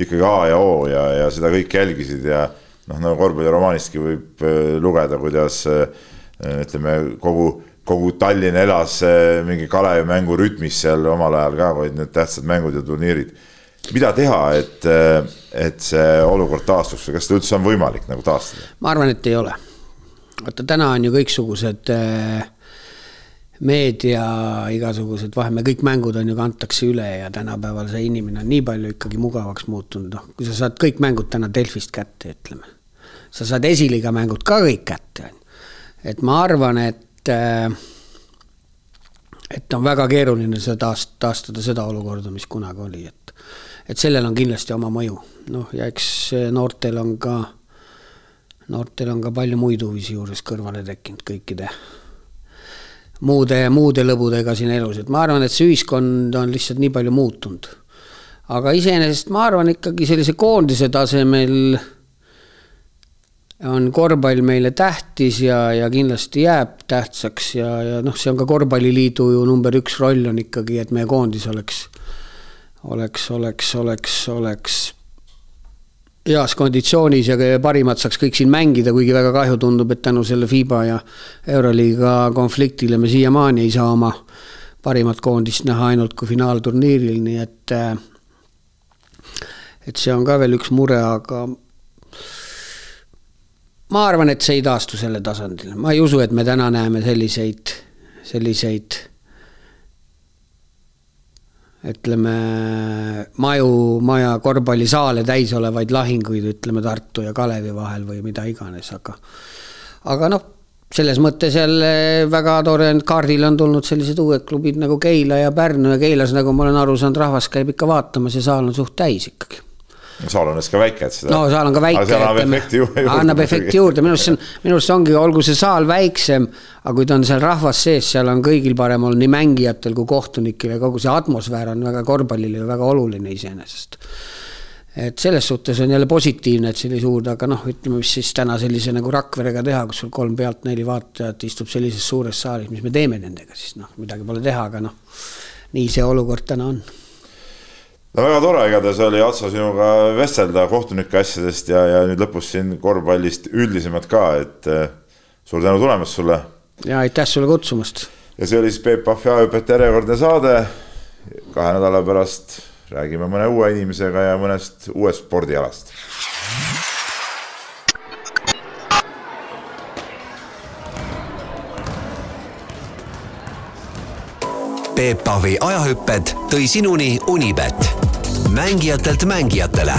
ikkagi A ja O ja, ja seda kõik jälgisid ja noh, nagu korvpalliromaanistki võib äh, lugeda, kuidas äh, ütleme, kogu, kogu Tallinn elas mingi Kalevi mängu rütmis seal omal ajal ka, olid need tähtsad mängud ja turniirid. mida teha, et, et see olukord taastuks või kas seda üldse on võimalik nagu taastada? ma arvan, et ei ole vaata, täna on ju kõiksugused äh, meedia igasugused vaheme, kõik mängud on ju, kantakse üle ja tänapäeval see inimene on nii palju ikkagi mugavaks muutunud, noh, kui sa saad kõik mängud täna Delfist kätte, ütleme. sa saad esiliiga mängud ka kõik kätte, on ju. et ma arvan, et äh, et on väga keeruline seda taast-, taastada seda olukorda, mis kunagi oli, et et sellel on kindlasti oma mõju, noh, ja eks noortel on ka noortel on ka palju muid huvisid juures kõrvale tekkinud kõikide muude, muude lõbudega siin elus, et ma arvan, et see ühiskond on lihtsalt nii palju muutunud. aga iseenesest ma arvan ikkagi sellise koondise tasemel on korvpall meile tähtis ja, ja kindlasti jääb tähtsaks ja, ja noh, see on ka korvpalliliidu ju number üks roll on ikkagi, et meie koondis oleks, oleks, oleks, oleks, oleks heas konditsioonis ja parimad saaks kõik siin mängida, kuigi väga kahju tundub, et tänu selle FIBA ja Euroliiga konfliktile me siiamaani ei saa oma parimat koondist näha ainult kui finaalturniiril, nii et et see on ka veel üks mure, aga ma arvan, et see ei taastu selle tasandil, ma ei usu, et me täna näeme selliseid, selliseid ütleme, maju, maja korvpallisaale täis olevaid lahinguid, ütleme Tartu ja Kalevi vahel või mida iganes, aga aga noh, selles mõttes jälle väga tore, et kaardile on tulnud sellised uued klubid nagu Keila ja Pärnu ja Keilas, nagu ma olen aru saanud, rahvas käib ikka vaatamas ja saal on suht täis ikkagi saal on vist ka väike, et seda. no saal on ka väike. annab efekti juurde. [laughs] annab efekti juurde, minu arust see on, minu arust ongi, olgu see saal väiksem, aga kui ta on seal rahvas sees, seal on kõigil parem olla, nii mängijatel kui kohtunikel ja kogu see atmosfäär on väga korvpallile ju väga oluline iseenesest et selles suhtes on jälle positiivne, et selline suur, aga noh, ütleme, mis siis täna sellise nagu Rakverega teha, kus sul kolm pealt neli vaatajat istub sellises suures saalis, mis me teeme nendega siis noh, midagi pole teha, aga noh, nii see olukord täna on no väga tore, igatahes oli Atso sinuga vestelda kohtunike asjadest ja, ja nüüd lõpus siin korvpallist üldisemalt ka, et eh, suur tänu tulemast sulle. ja aitäh sulle kutsumast. ja see oli siis Peep Pahvi ajupeete järjekordne saade. kahe nädala pärast räägime mõne uue inimesega ja mõnest uuest spordialast. Peep Pahvi ajahüpped tõi sinuni Unibet, mängijatelt mängijatele